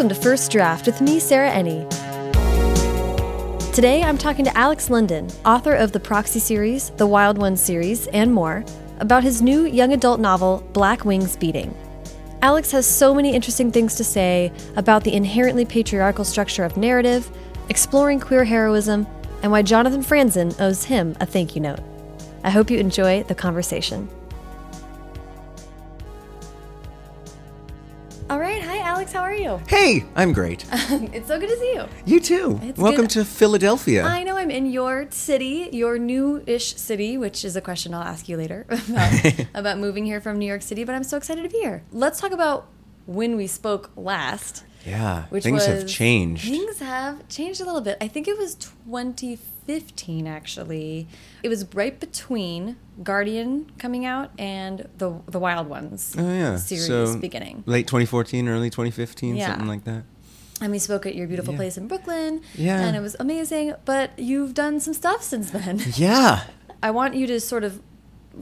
Welcome to First Draft with me, Sarah Enni. Today I'm talking to Alex London, author of the Proxy series, the Wild Ones series, and more, about his new young adult novel, Black Wings Beating. Alex has so many interesting things to say about the inherently patriarchal structure of narrative, exploring queer heroism, and why Jonathan Franzen owes him a thank you note. I hope you enjoy the conversation. You? Hey, I'm great. it's so good to see you. You too. It's Welcome good. to Philadelphia. I know I'm in your city, your new-ish city, which is a question I'll ask you later about, about moving here from New York City. But I'm so excited to be here. Let's talk about when we spoke last. yeah, Which things have changed. Things have changed a little bit. I think it was 2015 actually. It was right between Guardian coming out and the the Wild Ones oh yeah, series so beginning. late 2014, early 2015, Yeah. something like that. And we spoke at your beautiful Yeah. place in Brooklyn. Yeah. And it was amazing. But you've done some stuff since then. Yeah. I want you to sort of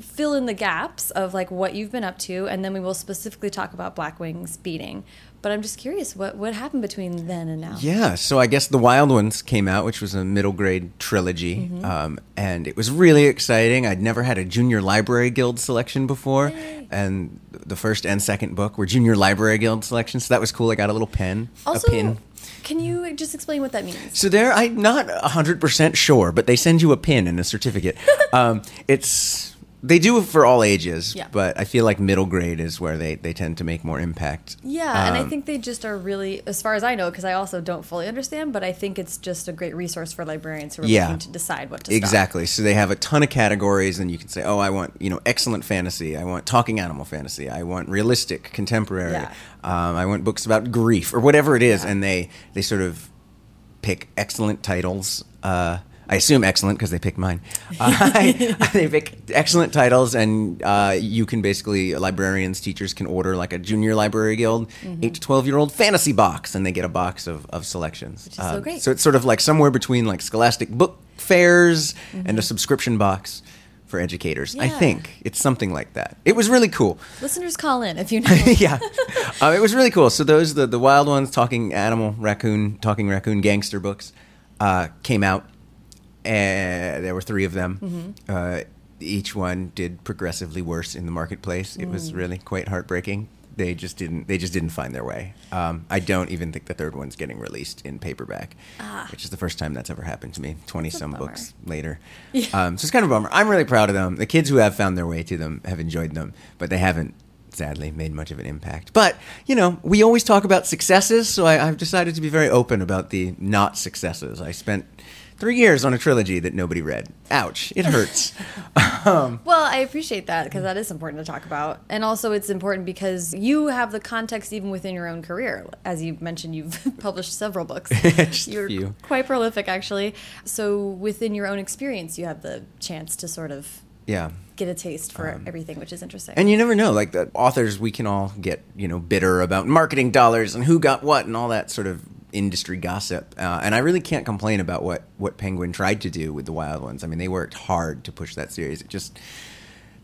fill in the gaps of like what you've been up to, and then we will specifically talk about Black Wings beating. But I'm just curious, what what happened between then and now? Yeah, so I guess The Wild Ones came out, which was a middle grade trilogy, Mm-hmm. um, and it was really exciting. I'd never had a Junior Library Guild selection before, Yay. and the first and second book were Junior Library Guild selections, so that was cool. I got a little pen, Also, a pin. can you just explain what that means? So there, I'm not hundred percent sure, but they send you a pin and a certificate. um, it's they do it for all ages, Yeah. but I feel like middle grade is where they, they tend to make more impact. Yeah, and I Um, think they just are really, as far as I know, because I also don't fully understand, but I think it's just a great resource for librarians who are Yeah. looking to decide what to stock. Exactly. So they have a ton of categories, and you can say, "Oh, I want you know excellent fantasy. I want talking animal fantasy. I want realistic contemporary. Yeah. Um, I want books about grief or whatever it is." Yeah. And they they sort of pick excellent titles. Uh, I assume excellent because they picked mine. Uh, they pick excellent titles, and uh, you can basically librarians, teachers can order like a junior library guild Mm-hmm. eight to twelve year old fantasy box, and they get a box of, of selections. Which is so Um, great. So it's sort of like somewhere between like Scholastic book fairs and Mm-hmm. a subscription box for educators. I think it's something like that. It was really cool. Listeners, call in if you know. yeah, uh, it was really cool. So those the the wild ones, talking animal, raccoon, talking raccoon, gangster books uh, came out. And there were three of them. Mm-hmm. Uh, each one did progressively worse in the marketplace. It Mm. was really quite heartbreaking. They just didn't. They just didn't find their way. Um, I don't even think the third one's getting released in paperback, which is the first time that's ever happened to me. Twenty Ah. some bummer. books later. Yeah. Um, so it's kind of a bummer. I'm really proud of them. The kids who have found their way to them have enjoyed them, but they haven't, sadly, made much of an impact. But, you know, we always talk about successes, so I, I've decided to be very open about the not successes. I spent three years on a trilogy that nobody read. Ouch, it hurts. um, Well, I appreciate that because that is important to talk about. And also, it's important because you have the context even within your own career. As you mentioned, you've published several books. You're few. quite prolific, actually. So, within your own experience, you have the chance to sort of yeah. get a taste for everything, which is interesting. And you never know, like the authors, we can all get you know bitter about marketing dollars and who got what and all that sort of industry gossip. Uh, and I really can't complain about what what Penguin tried to do with the Wild Ones. I mean, they worked hard to push that series. It just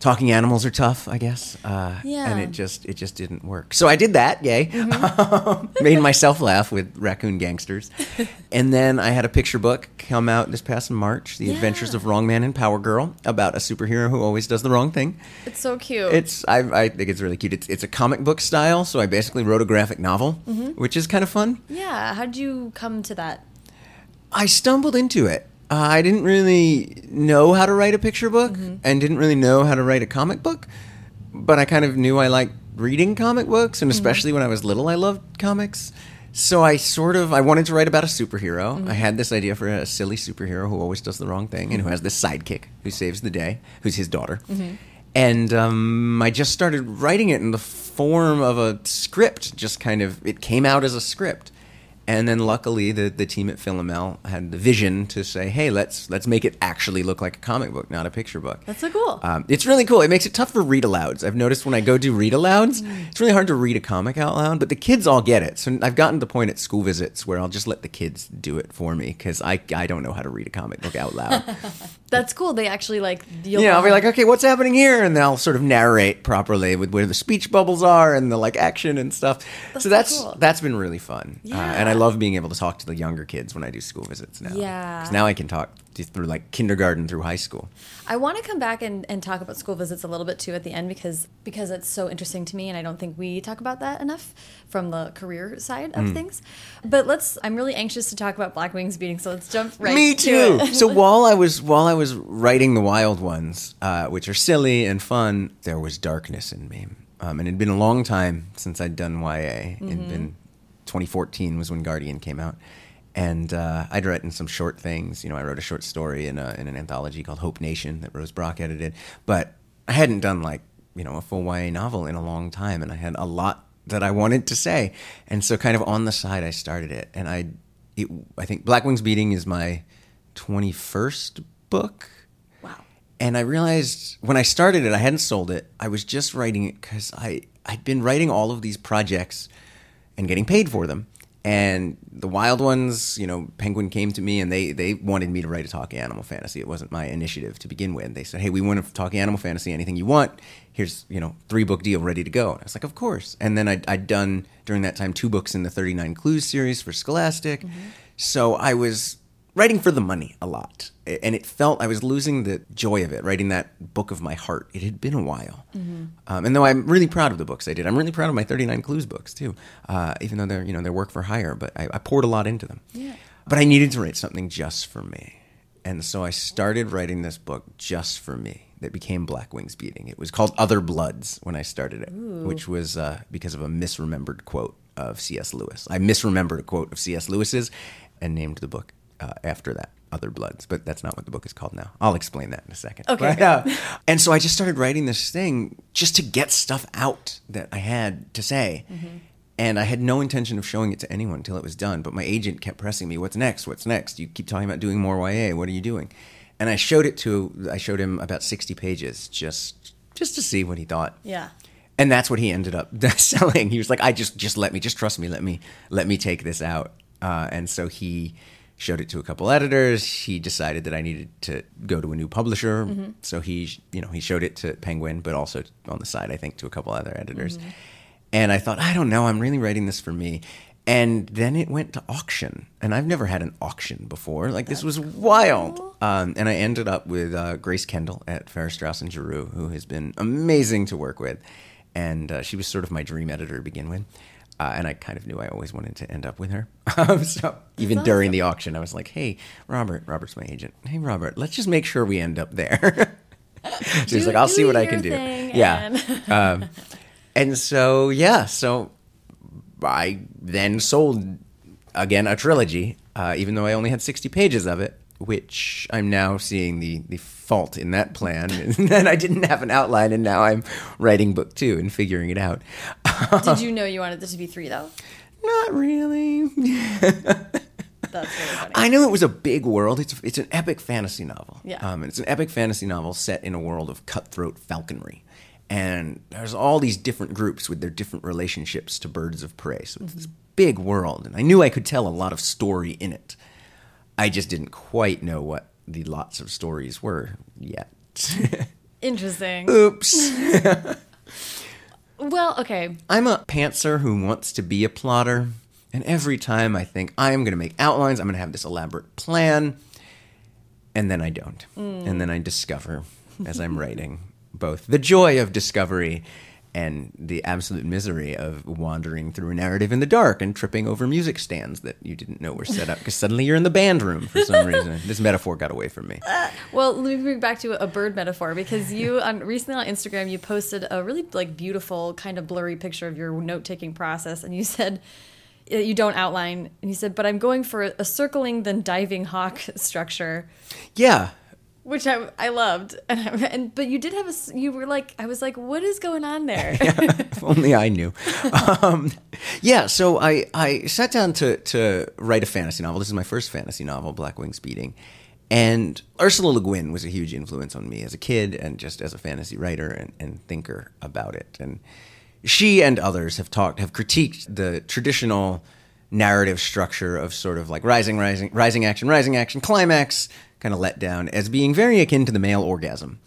talking animals are tough, I guess. Uh, Yeah. And it just it just didn't work. So I did that. Yay! Mm-hmm. Made myself laugh with Raccoon Gangsters. and then I had a picture book come out this past March, The Adventures of Wrong Man and Power Girl, about a superhero who always does the wrong thing. it's so cute. It's I, I think it's really cute. It's it's a comic book style, so I basically wrote a graphic novel, which is kind of fun. yeah. How did you come to that? I stumbled into it. Uh, I didn't really know how to write a picture book, and didn't really know how to write a comic book, but I kind of knew I liked reading comic books, and especially when I was little, I loved comics. So I sort of I wanted to write about a superhero. I had this idea for a silly superhero who always does the wrong thing and who has this sidekick who saves the day, who's his daughter. And um, I just started writing it in the form of a script. Just kind of it came out as a script. And then luckily the, the team at Philomel had the vision to say, hey, let's let's make it actually look like a comic book, not a picture book. That's so cool. Um, it's really cool. It makes it tough for read alouds. I've noticed when I go do read alouds, Mm. it's really hard to read a comic out loud, but the kids all get it. So I've gotten to the point at school visits where I'll just let the kids do it for me because I, I don't know how to read a comic book out loud. That's cool. They actually like. You'll Yeah, I'll be like, okay, what's happening here? And they'll sort of narrate properly with where the speech bubbles are and the like action and stuff. so so that's cool. that's been really fun. Uh, and I love being able to talk to the younger kids when I do school visits now. Yeah. 'Cause now I can talk through like kindergarten through high school. I want to come back and, and talk about school visits a little bit too at the end because because it's so interesting to me and I don't think we talk about that enough from the career side of things. But let's I'm really anxious to talk about Black Wings beating, so let's jump right Me to too. it. so while I was while I was writing the wild ones, uh, which are silly and fun, there was darkness in me, um, and it'd been a long time since I'd done YA. It'd been 2014 was when Guardian came out, and uh, I'd written some short things. You know, I wrote a short story in, a, in an anthology called Hope Nation that Rose Brock edited, but I hadn't done like you know a full YA novel in a long time, and I had a lot that I wanted to say, and so kind of on the side I started it, and I, it, I think Black Wings Beating is my 21st book. Wow. And I realized when I started it, I hadn't sold it. I was just writing it because I I'd been writing all of these projects and getting paid for them. And the wild ones, you know, Penguin came to me and they they wanted me to write a talking animal fantasy. It wasn't my initiative to begin with. They said, "Hey, we want to talkie animal fantasy. Anything you want? Here's you know three book deal ready to go." And I was like, "Of course." And then I'd, I'd done during that time two books in the Thirty Nine Clues series for Scholastic, mm-hmm. so I was writing for the money a lot. And it felt i was losing the joy of it writing that book of my heart. It had been a while. Um, and though i'm really proud of the books i did i'm really proud of my 39 clues books too uh, even though they're you know they're work for hire but I, I poured a lot into them. Yeah. but i needed to write something just for me. And so i started writing this book just for me that became black wings beating. It was called other bloods when i started it which was uh, because of a misremembered quote of cs lewis. I misremembered a quote of cs lewis's and named the book uh, after that other bloods but that's not what the book is called now. I'll explain that in a second. Okay. But, uh, and so i just started writing this thing just to get stuff out that i had to say. And i had no intention of showing it to anyone until it was done but my agent kept pressing me what's next? What's next? You keep talking about doing more ya what are you doing? And i showed it to i showed him about 60 pages just just to see what he thought. Yeah. and that's what he ended up selling. He was like, "I just just let me, just trust me, let me let me take this out." Uh, and so he showed it to a couple editors. He decided that I needed to go to a new publisher, so he you know he showed it to Penguin, but also on the side, I think, to a couple other editors. And I thought, I don't know, I'm really writing this for me. And then it went to auction, and I've never had an auction before. Like this was wild. Um, and I ended up with uh, Grace Kendall at Farrar Straus and Giroux, who has been amazing to work with, and uh, she was sort of my dream editor to begin with. Uh, and I kind of knew I always wanted to end up with her. Um, so even during the auction, I was like, "Hey, Robert, Robert's my agent. Hey, Robert, let's just make sure we end up there." She's Do- like, "I'll see what I can do." Yeah. and- um, and so yeah, so I then sold again a trilogy, uh, even though I only had sixty pages of it, which I'm now seeing the the fault in that plan, and then I didn't have an outline, and now I'm writing book two and figuring it out. Did you know you wanted this to be three though? Not really. That's really funny. I knew it was a big world. It's it's an epic fantasy novel. Yeah. Um, and it's an epic fantasy novel set in a world of cutthroat falconry. And there's all these different groups with their different relationships to birds of prey. So it's this big world. And I knew I could tell a lot of story in it. I just didn't quite know what the lots of stories were yet. Interesting. Oops. Well, okay. I'm a pantser who wants to be a plotter, and every time I think I am going to make outlines, I'm going to have this elaborate plan, and then I don't. Mm. And then I discover as I'm writing both the joy of discovery and the absolute misery of wandering through a narrative in the dark and tripping over music stands that you didn't know were set up because suddenly you're in the band room for some reason. This metaphor got away from me. Well, let me bring back to a bird metaphor because you on recently on Instagram you posted a really like beautiful kind of blurry picture of your note taking process, and you said uh, you don't outline, and you said, but I'm going for a circling then diving hawk structure. Yeah. Which I, I loved, and, I, and but you did have a you were like I was like what is going on there? if only I knew. Um, yeah, so I, I sat down to, to write a fantasy novel. This is my first fantasy novel, Black Wings Beating. And Ursula Le Guin was a huge influence on me as a kid and just as a fantasy writer and, and thinker about it. And she and others have talked, have critiqued the traditional narrative structure of sort of like rising, rising, rising action, rising action, climax, kind of let down as being very akin to the male orgasm.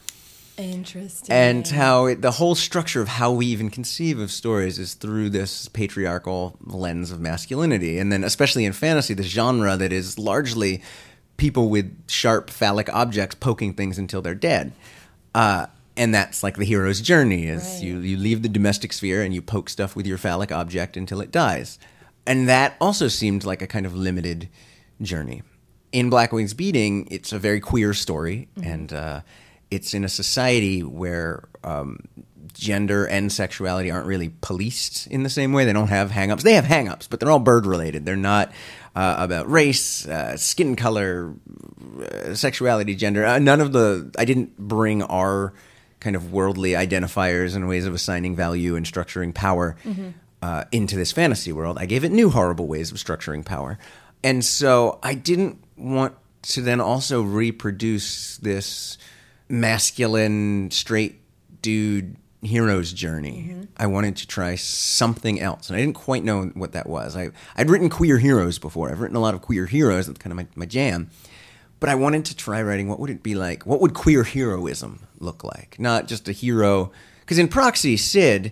Interesting. And how it, the whole structure of how we even conceive of stories is through this patriarchal lens of masculinity. And then, especially in fantasy, the genre that is largely people with sharp phallic objects poking things until they're dead. Uh, and that's like the hero's journey is Right. you, you leave the domestic sphere and you poke stuff with your phallic object until it dies. And that also seemed like a kind of limited journey. In Black Wings Beating, it's a very queer story, and uh, it's in a society where um, gender and sexuality aren't really policed in the same way. They don't have hang-ups. They have hang-ups, but they're all bird-related. They're not uh, about race, uh, skin color, uh, sexuality, gender. Uh, none of the. I didn't bring our kind of worldly identifiers and ways of assigning value and structuring power uh, into this fantasy world. I gave it new horrible ways of structuring power. And so I didn't want to then also reproduce this masculine, straight dude hero's journey. Mm-hmm. I wanted to try something else. And I didn't quite know what that was. I, I'd written queer heroes before. I've written a lot of queer heroes. That's kind of my, my jam. But I wanted to try writing what would it be like? What would queer heroism look like? Not just a hero. Because in Proxy, Sid,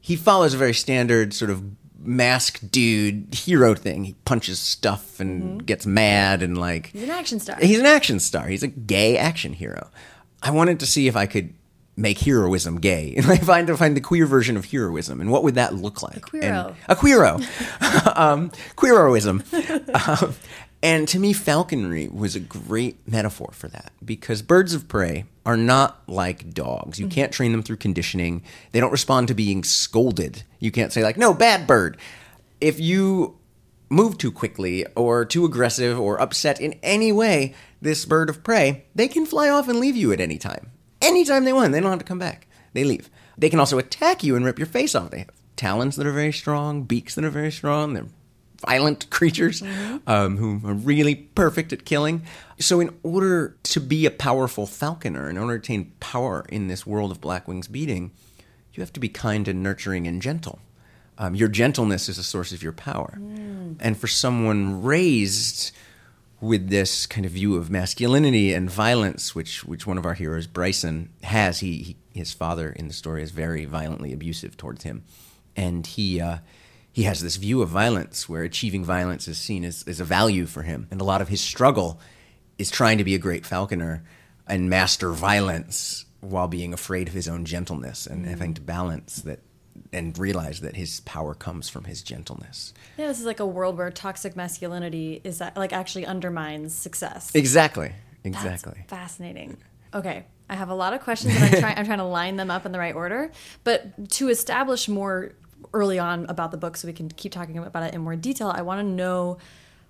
he follows a very standard sort of masked dude hero thing. He punches stuff and gets mad and like. He's an action star. He's an action star. He's a gay action hero. I wanted to see if I could make heroism gay and I find to find the queer version of heroism and what would that look like? A queero. And- a queero. um, queeroism. um, and to me, falconry was a great metaphor for that because birds of prey are not like dogs. You mm-hmm. can't train them through conditioning. They don't respond to being scolded. You can't say, like, no, bad bird. If you move too quickly or too aggressive or upset in any way this bird of prey, they can fly off and leave you at any time. Anytime they want. They don't have to come back. They leave. They can also attack you and rip your face off. They have talons that are very strong, beaks that are very strong. They're violent creatures um, who are really perfect at killing. So, in order to be a powerful falconer, in order to attain power in this world of Black Wings beating, you have to be kind and nurturing and gentle. Um, your gentleness is a source of your power. And for someone raised with this kind of view of masculinity and violence, which which one of our heroes, Bryson, has, he, he his father in the story is very violently abusive towards him, and he uh, he has this view of violence where achieving violence is seen as, as a value for him, and a lot of his struggle is trying to be a great falconer and master violence while being afraid of his own gentleness and mm. having to balance that and realize that his power comes from his gentleness. Yeah, this is like a world where toxic masculinity is that like actually undermines success. Exactly. That's Exactly. fascinating. Okay, I have a lot of questions, and I'm trying. I'm trying to line them up in the right order. But to establish more early on about the book, so we can keep talking about it in more detail, I want to know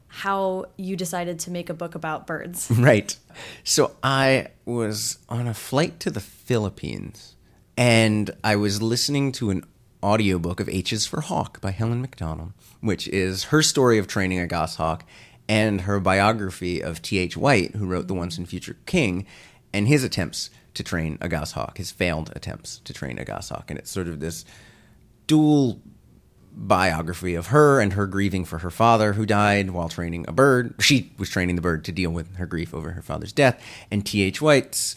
how you decided to make a book about birds. Right. So I was on a flight to the Philippines and I was listening to an audiobook of H's for Hawk by Helen Macdonald, which is her story of training a goshawk and her biography of T.H. White, who wrote The Once and Future King, and his attempts to train a goshawk, his failed attempts to train a goshawk. And it's sort of this dual biography of her and her grieving for her father who died while training a bird. She was training the bird to deal with her grief over her father's death, and T.H. White's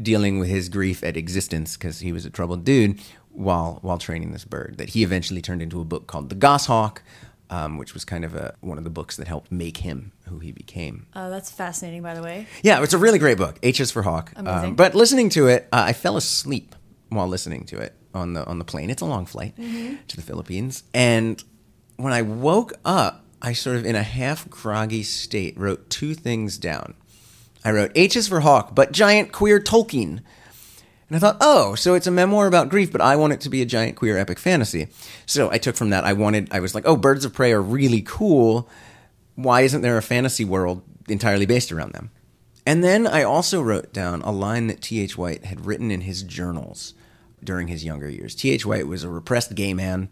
dealing with his grief at existence because he was a troubled dude while while training this bird. That he eventually turned into a book called The Goshawk, um, which was kind of a, one of the books that helped make him who he became. Uh, that's fascinating, by the way. Yeah, it's a really great book. H is for Hawk. Um, Amazing. but listening to it, uh, I fell asleep while listening to it on the on the plane. It's a long flight mm-hmm. to the Philippines, and when I woke up, I sort of in a half groggy state wrote two things down. I wrote H is for Hawk, but giant queer Tolkien. And I thought, oh, so it's a memoir about grief, but I want it to be a giant queer epic fantasy. So I took from that, I wanted, I was like, oh, Birds of Prey are really cool. Why isn't there a fantasy world entirely based around them? And then I also wrote down a line that T.H. White had written in his journals during his younger years. T.H. White was a repressed gay man.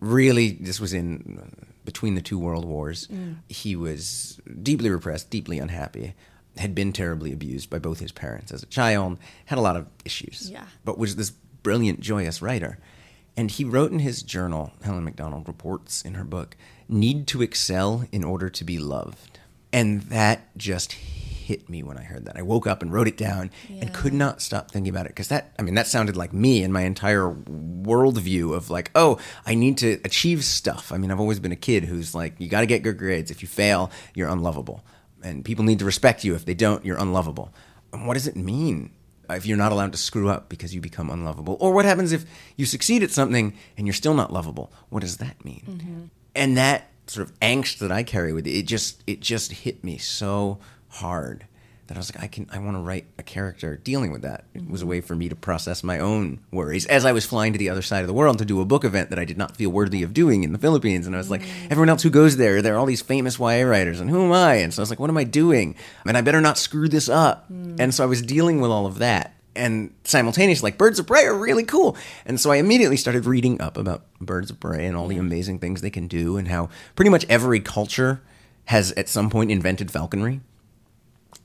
Really, this was in between the two world wars. Mm. He was deeply repressed, deeply unhappy, had been terribly abused by both his parents as a child, had a lot of issues. Yeah. But was this brilliant, joyous writer. And he wrote in his journal, Helen Macdonald reports in her book, need to excel in order to be loved. And that just hit me when I heard that. I woke up and wrote it down Yeah. and could not stop thinking about it because that, I mean, that sounded like me and my entire worldview of like, oh, I need to achieve stuff. I mean, I've always been a kid who's like, you got to get good grades. If you fail, you're unlovable. And people need to respect you. If they don't, you're unlovable. And what does it mean if you're not allowed to screw up because you become unlovable? Or what happens if you succeed at something and you're still not lovable? What does that mean? Mm-hmm. And that sort of angst that I carry with it, it just it just hit me so hard that I was like, I can I want to write a character dealing with that. It was a way for me to process my own worries as I was flying to the other side of the world to do a book event that I did not feel worthy of doing in the Philippines. And I was like, mm. everyone else who goes there, there are all these famous YA writers, and who am I? And so I was like, what am I doing? And I better not screw this up. Mm. And so I was dealing with all of that. And simultaneously, like Birds of Prey are really cool. And so I immediately started reading up about Birds of Prey and all the amazing things they can do, and how pretty much every culture has at some point invented falconry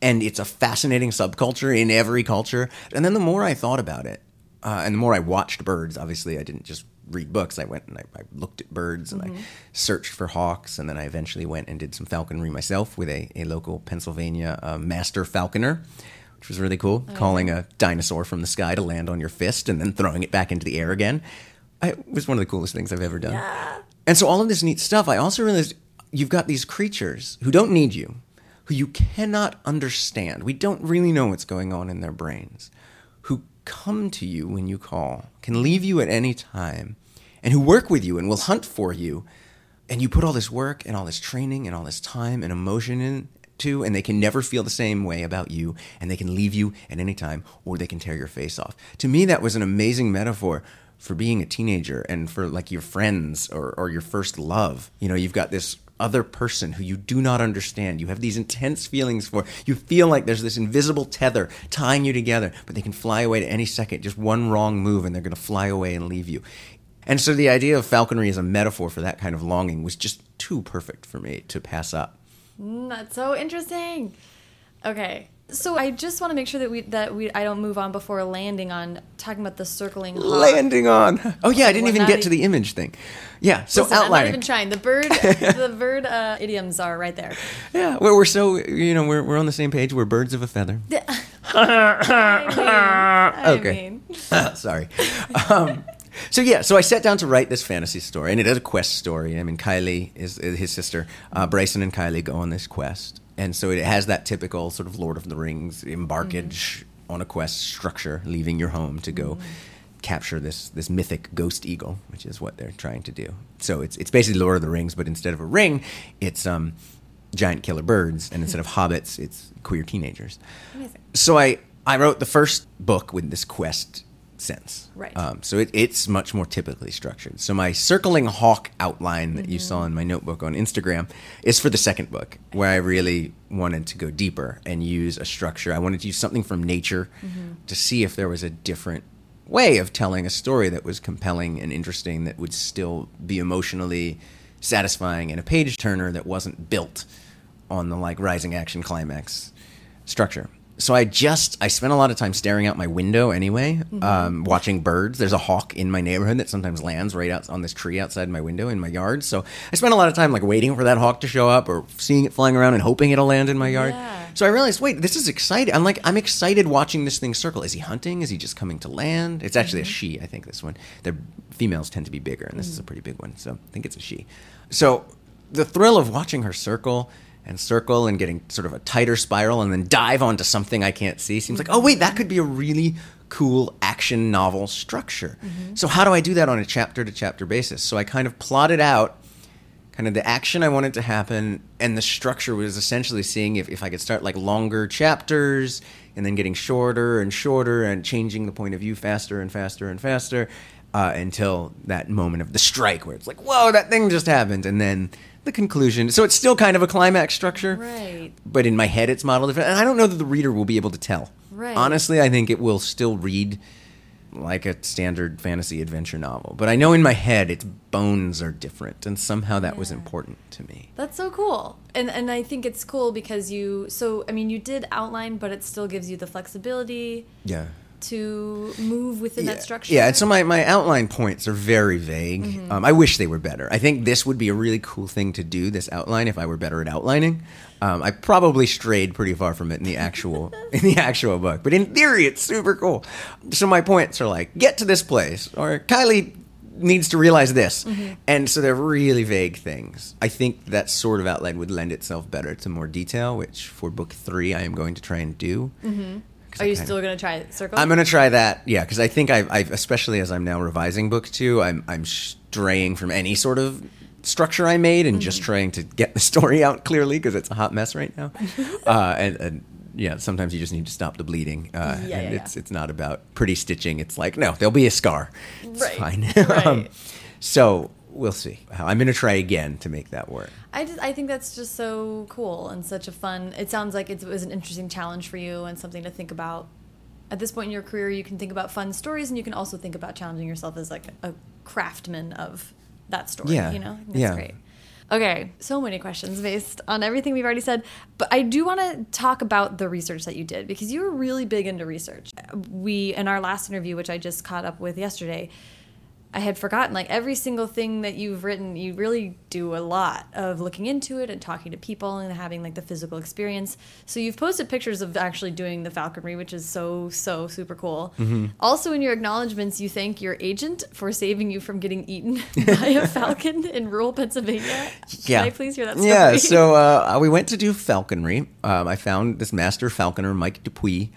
and it's a fascinating subculture in every culture. And then the more I thought about it, uh, and the more I watched birds, obviously I didn't just read books. I went and I, I looked at birds and I searched for hawks, and then I eventually went and did some falconry myself with a, a local Pennsylvania uh, master falconer. Which was really cool, calling a dinosaur from the sky to land on your fist and then throwing it back into the air again. I, it was one of the coolest things I've ever done. And so all of this neat stuff, I also realized you've got these creatures who don't need you, who you cannot understand. We don't really know what's going on in their brains, who come to you when you call, can leave you at any time, and who work with you and will hunt for you. And you put all this work and all this training and all this time and emotion into, and they can never feel the same way about you, and they can leave you at any time, or they can tear your face off. To me, that was an amazing metaphor for being a teenager and for like your friends or, or your first love. You know, you've got this other person who you do not understand. You have these intense feelings for. You feel like there's this invisible tether tying you together, but they can fly away at any second. Just one wrong move and they're going to fly away and leave you. And so the idea of falconry as a metaphor for that kind of longing was just too perfect for me to pass up. Mm, That's so interesting. Okay. So I just want to make sure that we that we I don't move on before landing on talking about the circling hawk. Landing on. Oh yeah, I didn't We're even get e- to the image thing. Yeah, so Listen, I'm not even trying. The bird the bird uh, idioms are right there. yeah, we're, we're so you know we're we're on the same page. We're birds of a feather. I mean, I Okay. mean. Sorry. Um, so yeah, so I sat down to write this fantasy story, and it is a quest story. I mean, Kylie is, is his sister. Uh, Bryson and Kylie go on this quest, and so it has that typical sort of Lord of the Rings embarkage on a quest structure, leaving your home to go. Capture this this mythic ghost eagle, which is what they're trying to do. So it's it's basically Lord of the Rings, but instead of a ring, it's um, giant killer birds, and instead of hobbits, it's queer teenagers Amazing. so I I wrote the first book with this quest sense. Right. Um, so it, it's much more typically structured. So my circling hawk outline that you saw in my notebook on Instagram is for the second book, where I really wanted to go deeper and use a structure. I wanted to use something from nature to see if there was a different way of telling a story that was compelling and interesting that would still be emotionally satisfying and a page turner that wasn't built on the like rising action climax structure. So I just I spent a lot of time staring out my window anyway, mm-hmm. um, watching birds. There's a hawk in my neighborhood that sometimes lands right out on this tree outside my window in my yard. So I spent a lot of time like waiting for that hawk to show up or seeing it flying around and hoping it'll land in my yard. Yeah. So I realized, wait, this is exciting. I'm like I'm excited watching this thing circle. Is he hunting? Is he just coming to land? It's actually a mm-hmm. she, I think this one. Their females tend to be bigger and this is a mm. pretty big one. So I think it's a she. So the thrill of watching her circle and circle and getting sort of a tighter spiral and then dive onto something I can't see seems like, oh, wait, that could be a really cool action novel structure. So, how do I do that on a chapter to chapter basis? So, I kind of plotted out kind of the action I wanted to happen, and the structure was essentially seeing if, if I could start like longer chapters and then getting shorter and shorter and changing the point of view faster and faster and faster uh, until that moment of the strike where it's like, whoa, that thing just happened. And then the conclusion. So it's still kind of a climax structure. Right. But in my head, it's modeled different. And I don't know that the reader will be able to tell. Right. Honestly, I think it will still read like a standard fantasy adventure novel. But I know in my head its bones are different, and somehow that was important to me. That's so cool. And and I think it's cool because you so I mean you did outline but it still gives you the flexibility. Yeah. To move within that structure. Yeah, and so my, my outline points are very vague. Mm-hmm. Um, I wish they were better. I think this would be a really cool thing to do, this outline, if I were better at outlining. Um, I probably strayed pretty far from it in the actual in the actual book, but in theory, it's super cool. So my points are like, get to this place, or Kylie needs to realize this, Mm-hmm. and so they're really vague things. I think that sort of outline would lend itself better to more detail, which for book three I am going to try and do. Mm-hmm. Are you still going to try circle? I'm gonna try that, yeah, because I think I've, I've, especially as I'm now revising book two, I'm, I'm straying from any sort of structure I made and Mm-hmm. just trying to get the story out clearly because it's a hot mess right now. uh, and, and yeah, sometimes you just need to stop the bleeding. Uh, Yeah, and yeah, yeah. it's it's not about pretty stitching. It's like no, there'll be a scar. It's Right, fine. right. um, so we'll see. I'm gonna try again to make that work. I just I think that's just so cool and such a fun. It sounds like it was an interesting challenge for you and something to think about. At this point in your career, you can think about fun stories, and you can also think about challenging yourself as like a craftsman of that story. Yeah, you know, that's yeah. great. Okay, so many questions based on everything we've already said, but I do want to talk about the research that you did because you were really big into research. We in our last interview, which I just caught up with yesterday, I had forgotten like every single thing that you've written, you really do a lot of looking into it and talking to people and having like the physical experience. So you've posted pictures of actually doing the falconry, which is so so super cool. Mm-hmm. Also in your acknowledgments, you thank your agent for saving you from getting eaten by a falcon in rural Pennsylvania. Yeah. Can I please hear that story? Yeah, so uh, we went to do falconry. Um, I found this master falconer, Mike Dupuy,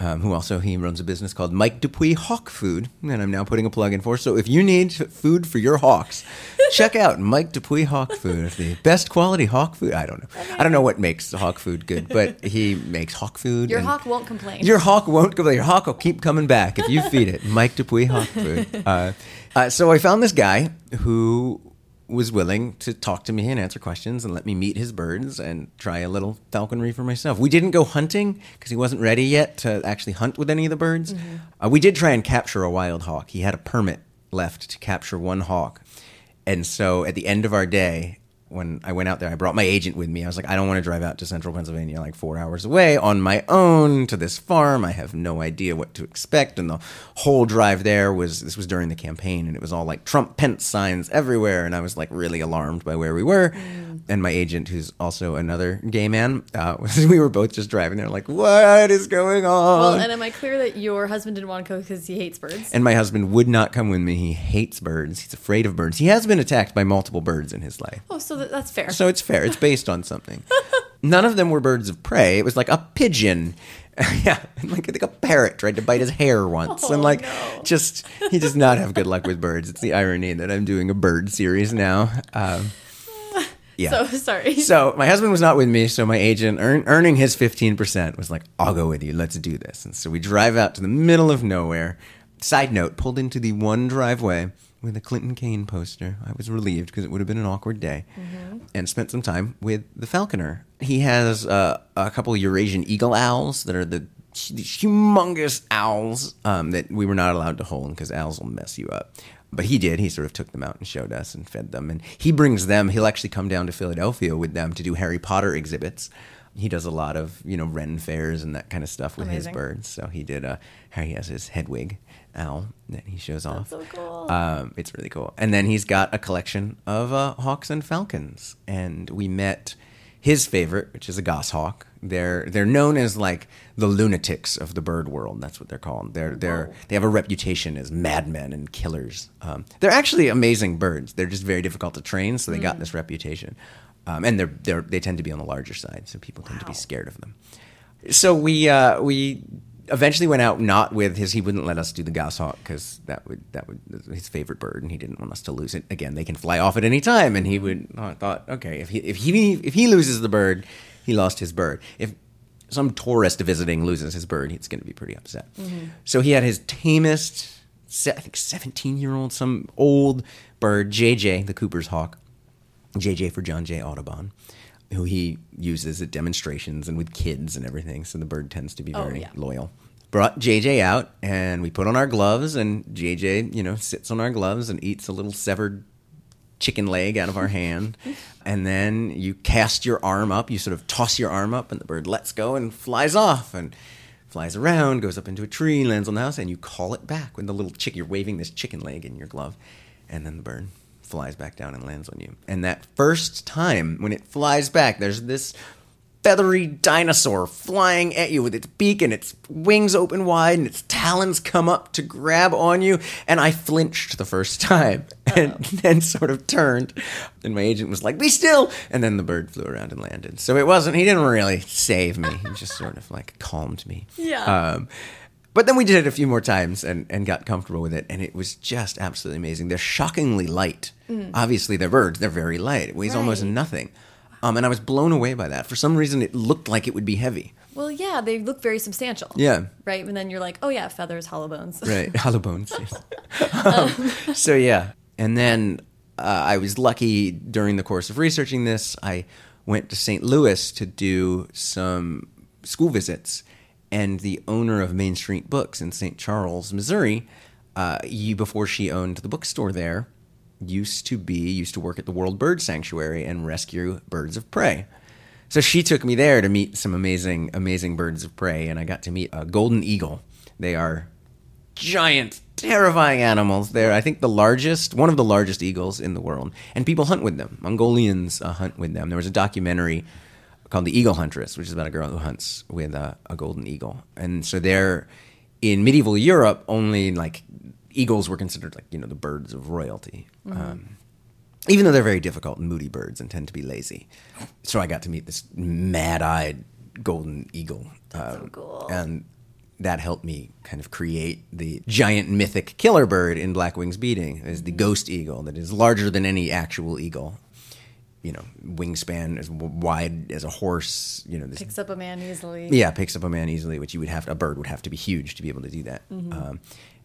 um, who also he runs a business called Mike Dupuy Hawk Food, and I'm now putting a plug in for. So if you need food for your hawks, check out Mike Dupuy Hawk Food. The best quality hawk food. I don't know. I don't know what makes hawk food good, but he makes hawk food. your hawk won't complain. your hawk won't complain. Your hawk will keep coming back if you feed it. Mike Dupuy Hawk Food. Uh, uh, so I found this guy who was willing to talk to me and answer questions and let me meet his birds and try a little falconry for myself. We didn't go hunting because he wasn't ready yet to actually hunt with any of the birds. Uh, we did try and capture a wild hawk. He had a permit left to capture one hawk. And so at the end of our day, when I went out there, I brought my agent with me. I was like, I don't want to drive out to central Pennsylvania, like four hours away, on my own to this farm. I have no idea what to expect. And the whole drive there was this was during the campaign, and it was all like Trump Pence signs everywhere. And I was like really alarmed by where we were. Mm. And my agent, who's also another gay man, uh, we were both just driving there, like, what is going on? well, and am I clear that your husband didn't want to go because he hates birds? And my husband would not come with me. He hates birds. He's afraid of birds. He has been attacked by multiple birds in his life. oh, so that, that's fair. So it's fair. It's based on something. None of them were birds of prey. It was like a pigeon. yeah, and like I think a parrot tried to bite his hair once, Oh, and like no. just he does not have good luck with birds. It's the irony that I'm doing a bird series now. Um, yeah. so sorry. So my husband was not with me, so my agent, earn, earning his fifteen percent, was like, "I'll go with you. Let's do this." And so we drive out to the middle of nowhere. Side note: pulled into the one driveway with a Clinton Kaine poster. I was relieved because it would have been an awkward day, and spent some time with the falconer. He has uh, a couple Eurasian eagle owls that are the humongous owls um, that we were not allowed to hold because owls will mess you up. But he did. He sort of took them out and showed us and fed them. And he brings them. He'll actually come down to Philadelphia with them to do Harry Potter exhibits. He does a lot of you know Ren fairs and that kind of stuff with Amazing. his birds. So he did. Uh, he has his Hedwig owl that he shows off. so cool. Um, it's really cool. And then he's got a collection of uh, hawks and falcons. And we met his favorite, which is a goshawk. They're they're known as like the lunatics of the bird world. That's what they're called. They're they're they have a reputation as madmen and killers. Um, they're actually amazing birds. They're just very difficult to train, so they got this reputation. Um, and they're they're they tend to be on the larger side, so people tend to be scared of them. So we uh, we eventually went out not with his. He wouldn't let us do the goshawk because that would that would his favorite bird, and he didn't want us to lose it. Again, they can fly off at any time, and he would I thought, okay, if he if he if he loses the bird, he lost his bird. If some tourist visiting loses his bird, he's going to be pretty upset. Mm-hmm. So he had his tamest, I think seventeen year old, some old bird, JJ, the Cooper's hawk. JJ for John J. Audubon, who he uses at demonstrations and with kids and everything. So the bird tends to be Oh, very yeah. loyal. Brought JJ out and we put on our gloves and JJ, you know, sits on our gloves and eats a little severed chicken leg out of our hand. And then you cast your arm up, you sort of toss your arm up and the bird lets go and flies off. And flies around, goes up into a tree, lands on the house, and you call it back when the little chick you're waving this chicken leg in your glove, and then the bird flies back down and lands on you. And that first time when it flies back, there's this feathery dinosaur flying at you with its beak and its wings open wide and its talons come up to grab on you. And I flinched the first time and then sort of turned. And my agent was like, Be still. And then the bird flew around and landed. So it wasn't, he didn't really save me. He just sort of like calmed me. Yeah. Um, but then we did it a few more times and, and got comfortable with it, and it was just absolutely amazing. They're shockingly light. Obviously, they're birds; they're very light. It weighs almost nothing, um, and I was blown away by that. For some reason, it looked like it would be heavy. Well, yeah, they look very substantial. Yeah. Right? And then you're like, oh, yeah, feathers, hollow bones. Right, hollow bones. Yes. Um, so yeah, and then uh, I was lucky during the course of researching this. I went to St. Louis to do some school visits, and the owner of Main Street Books in St. Charles, Missouri, uh, before she owned the bookstore there, used to be used to work at the World Bird Sanctuary and rescue birds of prey. So she took me there to meet some amazing, amazing birds of prey, and I got to meet a golden eagle. They are giant, terrifying animals. They're, I think, the largest, one of the largest eagles in the world, and people hunt with them. Mongolians uh, hunt with them. There was a documentary called "The Eagle Huntress," which is about a girl who hunts with a, a golden eagle, and so they're in medieval Europe. Only like eagles were considered like you know the birds of royalty. Um, even though they're very difficult and moody birds and tend to be lazy. So I got to meet this mad-eyed golden eagle, That's so um, cool. and that helped me kind of create the giant mythic killer bird in Black Wings Beating, is Mm-hmm. the ghost eagle that is larger than any actual eagle. You know, wingspan as wide as a horse. You know, this Picks up a man easily. yeah, picks up a man easily, which you would have to, a bird would have to be huge to be able to do that. Mm-hmm. Um,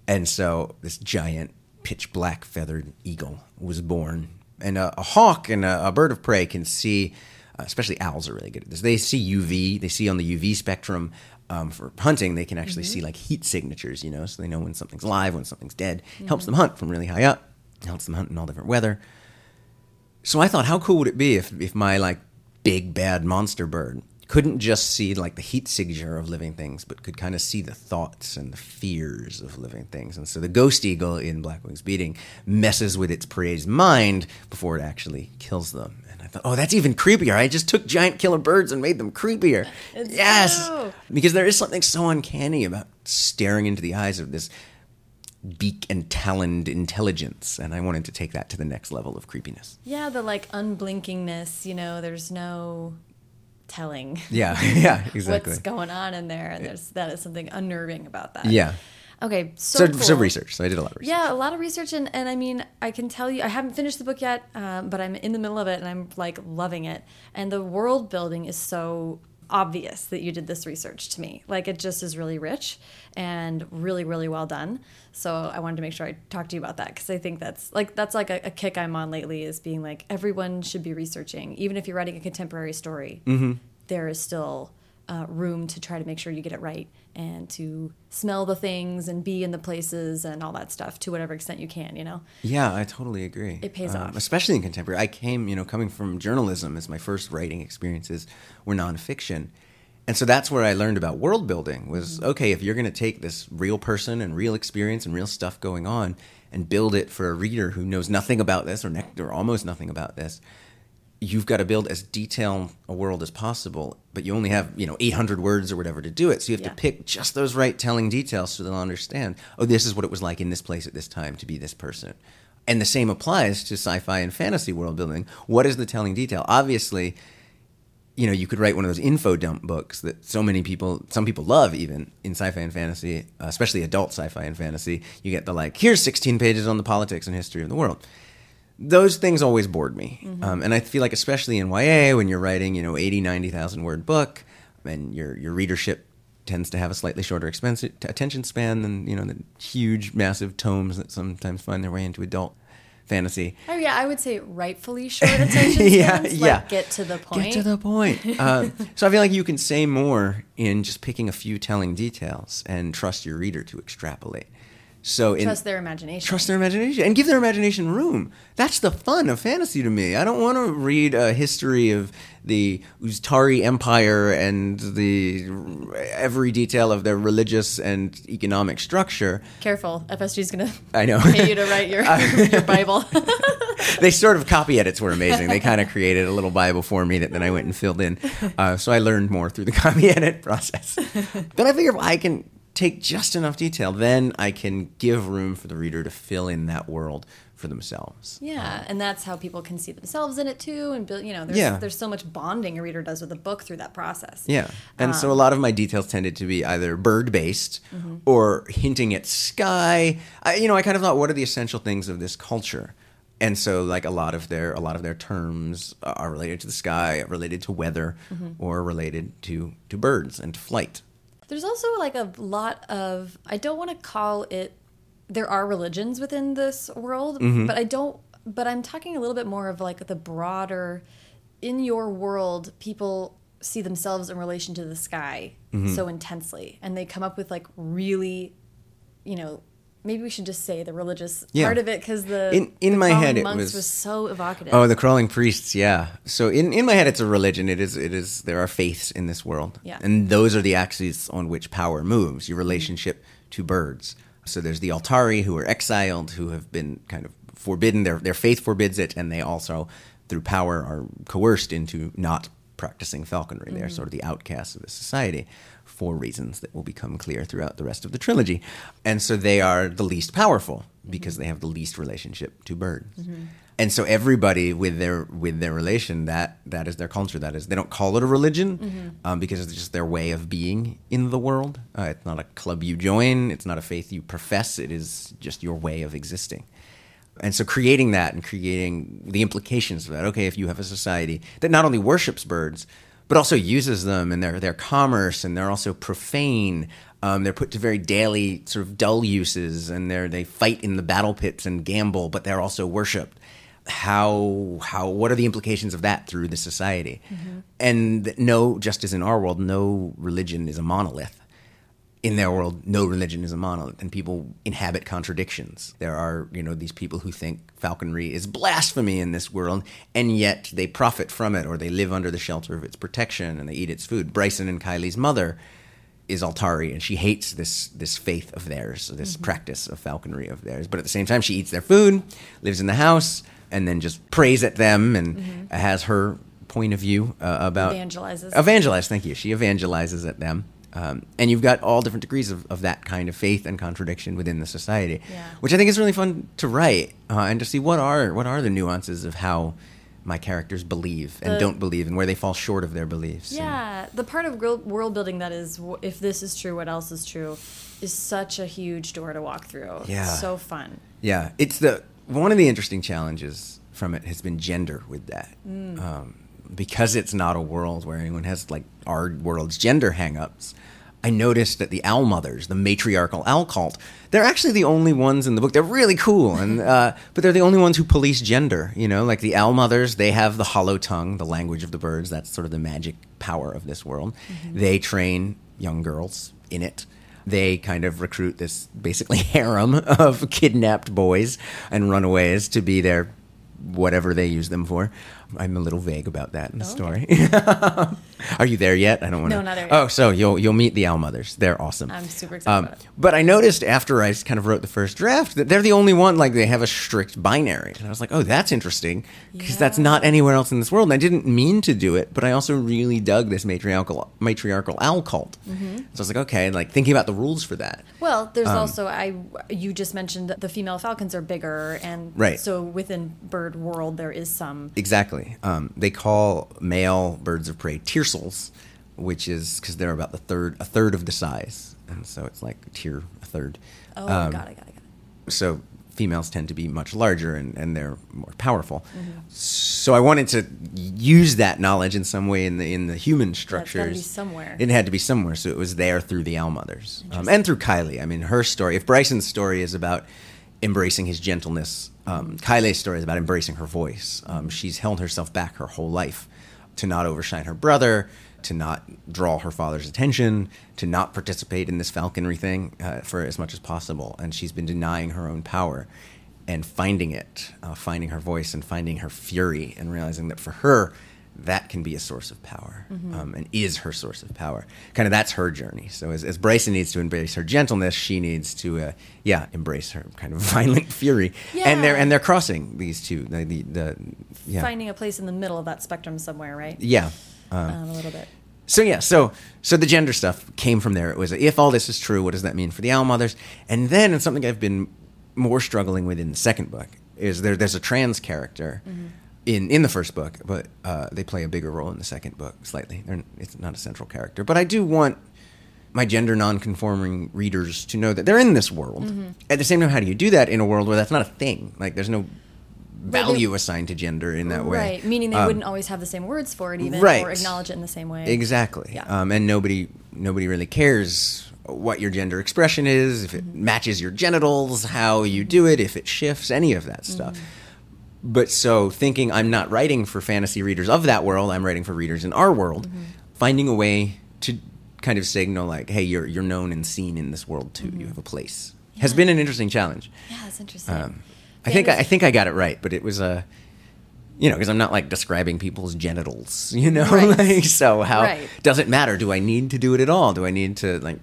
and so this giant pitch black feathered eagle was born. And a, a hawk and a, a bird of prey can see, uh, especially owls are really good at this. They see UV, they see on the UV spectrum. Um, for hunting, they can actually Mm-hmm. see like heat signatures, you know, so they know when something's live, when something's dead. Mm-hmm. Helps them hunt from really high up. Helps them hunt in all different weather. So I thought, how cool would it be if, if my like big bad monster bird couldn't just see like the heat signature of living things, but could kind of see the thoughts and the fears of living things. And so the ghost eagle in Black Wings Beating messes with its prey's mind before it actually kills them. And I thought, oh, that's even creepier. I just took giant killer birds and made them creepier. It's yes, because there is something so uncanny about staring into the eyes of this beak and taloned intelligence, and I wanted to take that to the next level of creepiness. Yeah, the like unblinkingness, you know, there's no telling Yeah, yeah, exactly. what's going on in there. And there's that is something unnerving about that. Yeah. Okay, so So, cool. so research. So I did a lot of research. Yeah, a lot of research, and, and I mean, I can tell you, I haven't finished the book yet, um, but I'm in the middle of it, and I'm like loving it. And the world building is so obvious that you did this research to me. Like, it just is really rich and really, really well done. So I wanted to make sure I talked to you about that because I think that's like that's like a, a kick I'm on lately is being like everyone should be researching, even if you're writing a contemporary story. Mm-hmm. there is still uh, room to try to make sure you get it right and to smell the things and be in the places and all that stuff to whatever extent you can, you know? Yeah, I totally agree. It pays off. especially in contemporary. I came, you know, coming from journalism as my first writing experiences were nonfiction, and so that's where I learned about world building. Was Mm-hmm. okay if you're going to take this real person and real experience and real stuff going on and build it for a reader who knows nothing about this or, or almost nothing about this. You've got to build as detailed a world as possible, but you only have you know 800 words or whatever to do it. So you have Yeah. to pick just those right telling details so they'll understand. Oh, this is what it was like in this place at this time to be this person. And the same applies to sci-fi and fantasy world building. What is the telling detail? Obviously, you know, you could write one of those info dump books that so many people, some people love even in sci-fi and fantasy, uh, especially adult sci-fi and fantasy. You get the like, here's 16 pages on the politics and history of the world. Those things always bored me. Um, and I feel like especially in YA, when you're writing, you know, 80, 90,000 word book and your, your readership tends to have a slightly shorter expense, attention span than, you know, the huge, massive tomes that sometimes find their way into adult fantasy. Oh, yeah, I would say rightfully short attention Yeah, spans. yeah. Like, get to the point. Get to the point. Uh, so I feel like you can say more in just picking a few telling details and trust your reader to extrapolate. So in, Trust their imagination. trust their imagination and give their imagination room. That's the fun of fantasy to me. I don't want to read a history of the Uztari Empire and the every detail of their religious and economic structure. Careful, FSG's gonna I know. pay you to write your your Bible. they sort of copy edits were amazing. They kind of created a little Bible for me that then I went and filled in. Uh, so I learned more through the copy edit process. But I figure if I can take just enough detail, then I can give room for the reader to fill in that world for themselves. yeah, um, and that's how people can see themselves in it too, and build. You know, there's Yeah. there's so much bonding a reader does with a book through that process. Yeah. And so a um, lot of my details tended to be either bird based mm-hmm. or hinting at sky. I, you know, I kind of thought, what are the essential things of this culture? And so, like a lot of their a lot of their terms are related to the sky, related to weather, mm-hmm. or related to to birds and to flight. There's also like a lot of I don't want to call it there are religions within this world, Mm-hmm. but I don't but I'm talking a little bit more of like the broader in your world people see themselves in relation to the sky Mm-hmm. so intensely and they come up with like really you know maybe we should just say the religious Yeah. part of it cuz the In- in the my head, it monks was- so evocative. Oh, the crawling priests, yeah. So in, in my head, it's a religion. It is it is there are faiths in this world, Yeah. and those are the axes on which power moves. Your relationship to birds. So there's the Altari who are exiled, who have been kind of forbidden. Their their faith forbids it, and they also, through power, are coerced into not practicing falconry. They're mm-hmm. sort of the outcasts of the society for reasons that will become clear throughout the rest of the trilogy. And so they are the least powerful because they have the least relationship to birds. And so everybody with their with their relation that that is their culture. That is they don't call it a religion um, because it's just their way of being in the world. Uh, it's not a club you join. It's not a faith you profess. It is just your way of existing. And so creating that and creating the implications of that. Okay, if you have a society that not only worships birds, but also uses them in their, their commerce and they're also profane. Um, they're put to very daily sort of dull uses and they're, they fight in the battle pits and gamble, but they're also worshipped. How, how, what are the implications of that through the society? And no, just as in our world, no religion is a monolith in their world, no religion is a monolith, and people inhabit contradictions. There are, you know, these people who think falconry is blasphemy in this world, and yet they profit from it, or they live under the shelter of its protection, and they eat its food. Brysen and Kylee's mother is Altari, and she hates this this faith of theirs, this practice of falconry of theirs. But at the same time, she eats their food, lives in the house, and then just prays at them, and has her point of view uh, about Evangelizes. Evangelize, thank you. She evangelizes at them. Um, and you've got all different degrees of, of that kind of faith and contradiction within the society, Yeah. which I think is really fun to write uh, and to see what are what are the nuances of how my characters believe and The- don't believe and where they fall short of their beliefs. And- Yeah, the part of world, world building that is, if this is true, what else is true, is such a huge door to walk through. Yeah. It's so fun. Yeah, it's the one of the interesting challenges from it has been gender with that, um, because it's not a world where anyone has like our world's gender hangups. I noticed that the owl mothers, the matriarchal owl cult, they're actually the only ones in the book. They're really cool, and uh, but they're the only ones who police gender. You know, like the owl mothers, they have the hollow tongue, the language of the birds. That's sort of the magic power of this world. They train young girls in it they kind of recruit this basically harem of kidnapped boys and runaways to be their whatever they use them for. I'm a little vague about that in the Oh, story. Are you there yet? I don't want to. No, not there yet. Oh, so you'll you'll meet the owl mothers. They're awesome. I'm super excited about it. But I noticed after I kind of wrote the first draft that they're the only one like they have a strict binary, and I was like, oh, that's interesting because that's not anywhere else in this world. And I didn't mean to do it, but I also really dug this matriarchal matriarchal owl cult. Mm-hmm. So I was like, okay, like thinking about the rules for that. Well, there's Um, also I. You just mentioned that the female falcons are bigger, and Right. so within bird world there is some. Exactly. Um, they call male birds of prey which is because they're about the third a third of the size, and so it's like tier a third. Oh, Um, got it, got it, got it. so females tend to be much larger and, and they're more powerful. Mm-hmm. So I wanted to use that knowledge in some way in the in the human structures. somewhere. It had to be somewhere, so it was there through the owl mothers um, and through Kylee. I mean, her story. If Brysen's story is about embracing his gentleness, um, Kylee's story is about embracing her voice. Um, she's held herself back her whole life to not overshine her brother, to not draw her father's attention, to not participate in this falconry thing uh, for as much as possible. And she's been denying her own power and finding it, uh, finding her voice and finding her fury, and realizing that for her, that can be a source of power Mm-hmm. um, and is her source of power. Kind of that's her journey. So as, as Brysen needs to embrace her gentleness, she needs to, uh, yeah, embrace her kind of violent fury. Yeah. And they're and they're crossing these two. The, the, the yeah, Finding a place in the middle of that spectrum somewhere, right? yeah. Um, a little bit. So yeah, so so the gender stuff came from there. It was if all this is true, what does that mean for the owl mothers? And then and something I've been more struggling with in the second book is there. There's a trans character in in the first book, but uh, they play a bigger role in the second book slightly. They're, it's not a central character, but I do want my gender non-conforming readers to know that they're in this world. At the same time, how do you do that in a world where that's not a thing? Like there's no they- value assigned to gender in that way. Right. Meaning they Um, wouldn't always have the same words for it, even, Right. or acknowledge it in the same way. Exactly. Yeah. Um, and nobody nobody really cares what your gender expression is, if it Mm-hmm. matches your genitals, how you do it, if it shifts, any of that stuff. Mm-hmm. But so thinking I'm not writing for fantasy readers of that world, I'm writing for readers in our world, Mm-hmm. finding a way to kind of signal like, hey, you're you're known and seen in this world too. You have a place. Has Mm-hmm. Been an interesting challenge. Yeah, that's interesting. Um, I think I, I think I got it right, but it was a, you know, because I'm not like describing people's genitals, you know. Right. like, so how Right. does it matter? Do I need to do it at all? Do I need to like,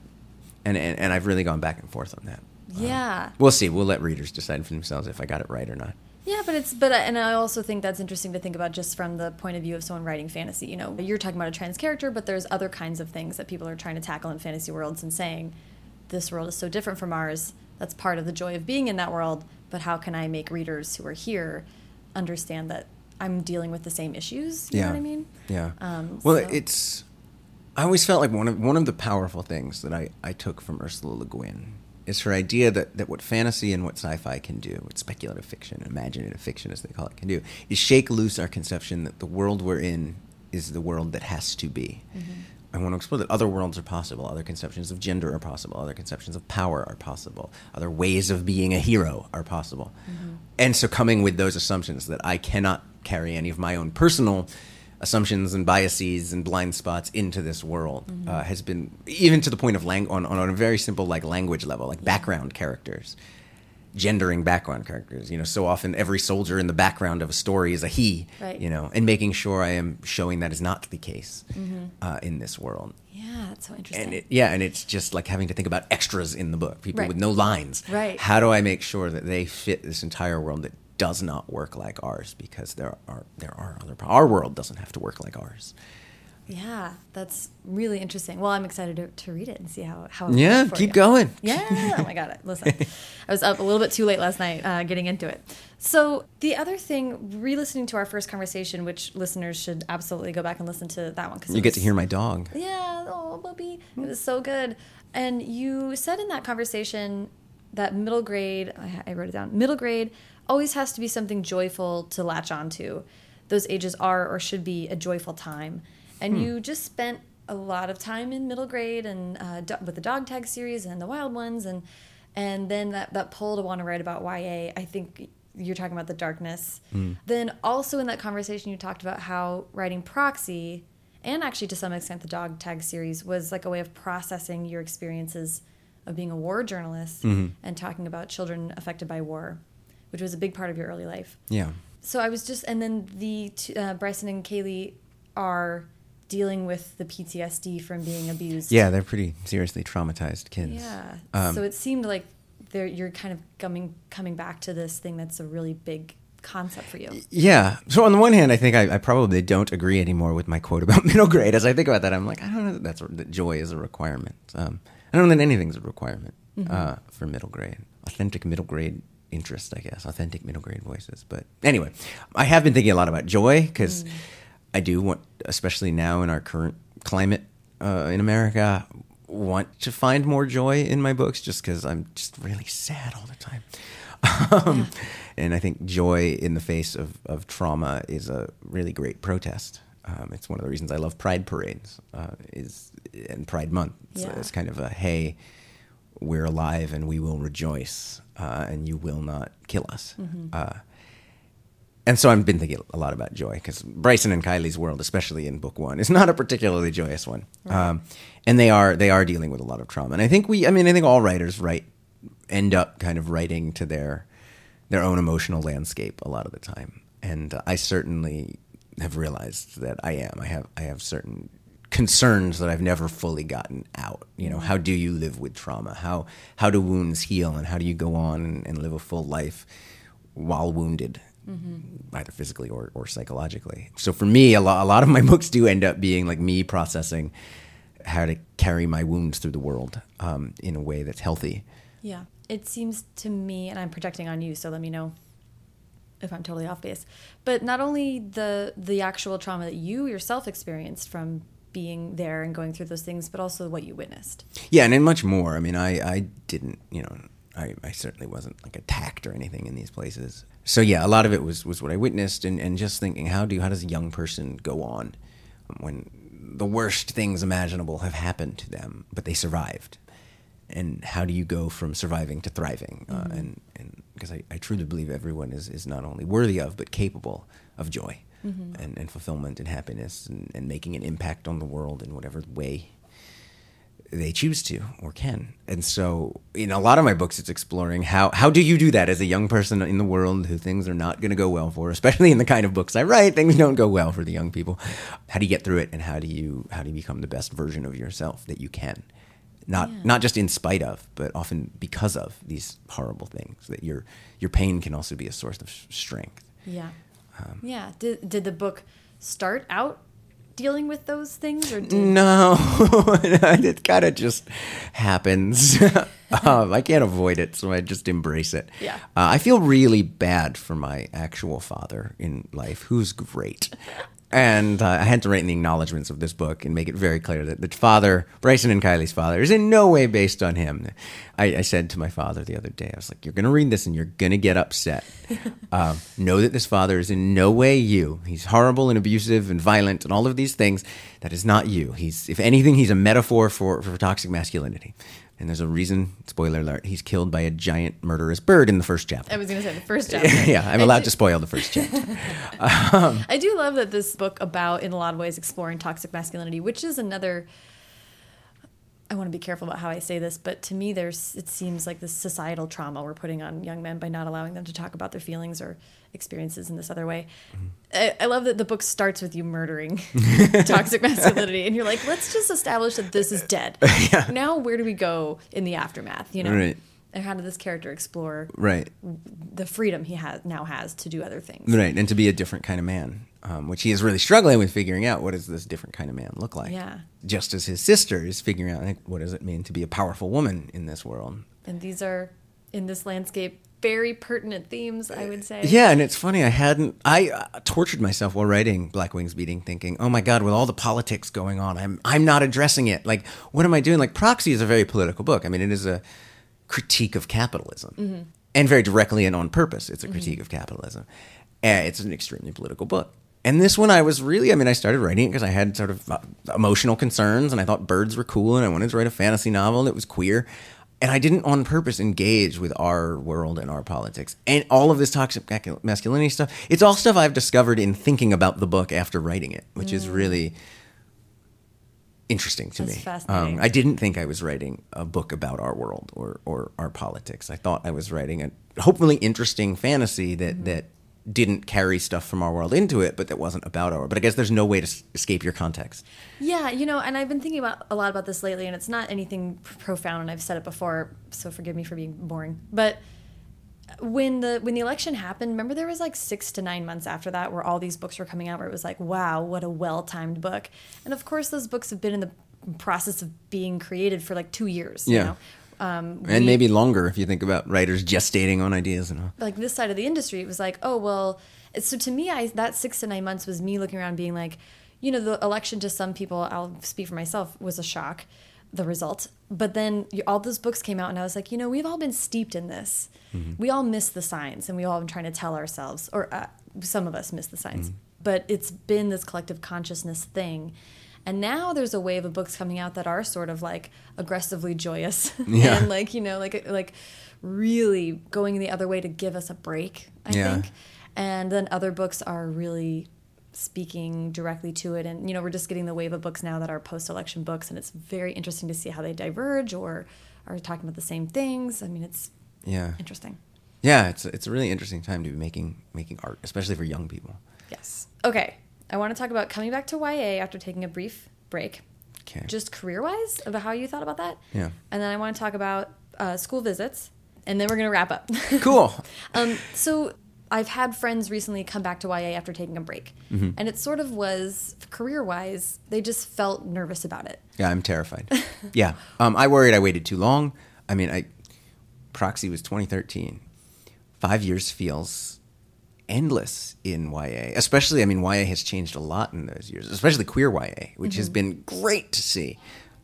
and and, and I've really gone back and forth on that. yeah. We'll see. We'll let readers decide for themselves if I got it right or not. Yeah, but it's but and I also think that's interesting to think about just from the point of view of someone writing fantasy. You know, you're talking about a trans character, but there's other kinds of things that people are trying to tackle in fantasy worlds and saying this world is so different from ours. That's part of the joy of being in that world. But how can I make readers who are here understand that I'm dealing with the same issues? You know what I mean? Yeah. Um, well, so- it's. I always felt like one of one of the powerful things that I, I took from Ursula Le Guin is her idea that, that what fantasy and what sci-fi can do, what speculative fiction, imaginative fiction as they call it, can do, is shake loose our conception that the world we're in is the world that has to be. Mm-hmm. I want to explore that other worlds are possible, other conceptions of gender are possible, other conceptions of power are possible, other ways of being a hero are possible. Mm-hmm. And so coming with those assumptions that I cannot carry any of my own personal assumptions and biases and blind spots into this world uh, has been even to the point of lang- on, on a very simple like language level like background characters gendering background characters you know so often every soldier in the background of a story is a he Right. you know and making sure i am showing that is not the case uh, in this world Yeah, that's so interesting. and it, yeah, and it's just like having to think about extras in the book, people Right. with no lines. Right. How do I make sure that they fit this entire world that does not work like ours? Because there are there are other our world doesn't have to work like ours. yeah, that's really interesting. Well, I'm excited to, to read it and see how how. it Yeah, keep you. going. Yeah. Oh my god. Listen, I was up a little bit too late last night uh, getting into it. So the other thing, re-listening to our first conversation, which listeners should absolutely go back and listen to that one because You get to hear my dog. Yeah. Oh, Bubby, it was so good. And you said in that conversation that middle grade, I, I wrote it down. Middle grade always has to be something joyful to latch onto. Those ages are or should be a joyful time. And hmm. you just spent a lot of time in middle grade and uh, with the dog tag series and the wild ones and and then that, that pull to want to write about YA, I think you're talking about the darkness. Hmm. Then also in that conversation you talked about how writing proxy and actually to some extent the dog tag series was like a way of processing your experiences of being a war journalist mm-hmm. and talking about children affected by war, which was a big part of your early life. Yeah. So I was just, and then the uh, Brysen and Kaylee are dealing with the PTSD from being abused. Yeah, they're pretty seriously traumatized kids. Yeah. Um, so it seemed like they're, you're kind of coming coming back to this thing that's a really big concept for you. Yeah. So on the one hand, I think I, I probably don't agree anymore with my quote about middle grade. As I think about that, I'm like, I don't know that that's that joy is a requirement. Um, I don't know that anything's a requirement uh, for middle grade. Authentic middle grade interest, I guess. Authentic middle grade voices. But anyway, I have been thinking a lot about joy because I do want, especially now in our current climate uh, in America, want to find more joy in my books just because I'm just really sad all the time. Um, And I think joy in the face of, of trauma is a really great protest. Um, it's one of the reasons I love Pride parades uh, is and Pride Month. Yeah. it's kind of a hey, we're alive and we will rejoice, uh, and you will not kill us. Uh, and so I've been thinking a lot about joy because Brysen and Kylee's world, especially in book one, is not a particularly joyous one. Um, and they are they are dealing with a lot of trauma. And I think we, I mean, I think all writers write end up kind of writing to their their own emotional landscape a lot of the time. And uh, I certainly have realized that I am. I have I have certain concerns that I've never fully gotten out. You know, how do you live with trauma? How how do wounds heal, and how do you go on and, and live a full life while wounded, either physically or, or psychologically? So for me, a lot a lot of my books do end up being like me processing how to carry my wounds through the world um, in a way that's healthy. Yeah. It seems to me, and I'm projecting on you, so let me know if I'm totally off base. But not only the the actual trauma that you yourself experienced from being there and going through those things, but also what you witnessed. Yeah, and then much more. I mean, I, I didn't, you know, I, I certainly wasn't like attacked or anything in these places. So yeah, a lot of it was, was what I witnessed and, and just thinking, how do you how does a young person go on when the worst things imaginable have happened to them, but they survived? And how do you go from surviving to thriving? Uh, and and because I, I truly believe everyone is, is not only worthy of, but capable of joy Mm-hmm. and, and fulfillment and happiness and, and making an impact on the world in whatever way they choose to or can. And so, in a lot of my books, it's exploring how how do you do that as a young person in the world who things are not going to go well for, especially in the kind of books I write. Things don't go well for the young people. How do you get through it, and how do you how do you become the best version of yourself that you can? Not Yeah. not just in spite of, but often because of these horrible things. That your your pain can also be a source of strength. Yeah. Yeah. Did, did the book start out dealing with those things or did No, it kind of just happens. um, I can't avoid it, so I just embrace it. Yeah. Uh, I feel really bad for my actual father in life, who's great. And uh, I had to write in the acknowledgments of this book and make it very clear that the father, Brysen and Kylee's father, is in no way based on him. I, I said to my father the other day, I was like, You're going to read this and you're going to get upset. um, know that this father is in no way you. He's horrible and abusive and violent and all of these things. That is not you. He's, if anything, he's a metaphor for, for toxic masculinity. And there's a reason, spoiler alert, he's killed by a giant murderous bird in the first chapter. I was going to say the first chapter. yeah, I'm allowed to spoil the first chapter. Um, I do love that this book about, in a lot of ways, exploring toxic masculinity, which is another. I want to be careful about how I say this, but to me, there's it seems like this societal trauma we're putting on young men by not allowing them to talk about their feelings or experiences in this other way. I, I love that the book starts with you murdering toxic masculinity, and you're like, let's just establish that this is dead. Now, where do we go in the aftermath? You know, Right. and how did this character explore right, the freedom he has now has to do other things? right, and to be a different kind of man, um, which he is really struggling with figuring out. What does this different kind of man look like? Yeah. Just as his sister is figuring out, like, what does it mean to be a powerful woman in this world? And these are in this landscape very pertinent themes, I would say. Yeah, and it's funny. I hadn't. I uh, tortured myself while writing Black Wings Beating, thinking, "Oh my God, with all the politics going on, I'm I'm not addressing it. Like, what am I doing? Like, Proxy is a very political book. I mean, it is a critique of capitalism, and very directly and on purpose, it's a critique of capitalism. And it's an extremely political book. And this one, I was really. I mean, I started writing it because I had sort of uh, emotional concerns, and I thought birds were cool, and I wanted to write a fantasy novel that was queer. And I didn't on purpose engage with our world and our politics. And all of this toxic masculinity stuff, it's all stuff I've discovered in thinking about the book after writing it, which is really interesting to That's me. fascinating. Um, I didn't think I was writing a book about our world or, or our politics. I thought I was writing a hopefully interesting fantasy that, Mm-hmm. that didn't carry stuff from our world into it, but that wasn't about our. But I guess there's no way to s- escape your context. Yeah, you know, and I've been thinking about a lot about this lately, and it's not anything profound, and I've said it before, so forgive me for being boring. But when the when the election happened, remember there was like six to nine months after that where all these books were coming out, where it was like, wow, what a well timed book. And of course, those books have been in the process of being created for like two years. You Yeah. know? Um, And we- maybe longer if you think about writers gestating on ideas and all. like this side of the industry, it was like, oh well. So to me, I that six to nine months was me looking around, being like, you know, the election to some people, I'll speak for myself, was a shock, the result. But then you- all those books came out, and I was like, you know, we've all been steeped in this. We all miss the signs, and we all been trying to tell ourselves, or uh, some of us miss the signs. But it's been this collective consciousness thing. And now there's a wave of books coming out that are sort of like aggressively joyous Yeah. and like you know like like really going the other way to give us a break i Yeah. think and then other books are really speaking directly to it and you know we're just getting the wave of books now that are post-election books and it's very interesting to see how they diverge or are talking about the same things i mean it's Yeah. interesting Yeah, it's it's a really interesting time to be making making art, especially for young people. yes okay i want to talk about coming back to ya after taking a brief break Okay. just career-wise about how you thought about that Yeah. and then i want to talk about uh, school visits and then we're going to wrap up cool. Um, so I've had friends recently come back to YA after taking a break, Mm-hmm. and it sort of was career wise. They just felt nervous about it. Yeah, I'm terrified. yeah, um, I worried I waited too long. I mean, I Proxy was 2013. Five years feels endless in YA, especially. I mean, YA has changed a lot in those years, especially queer YA, which has been great to see.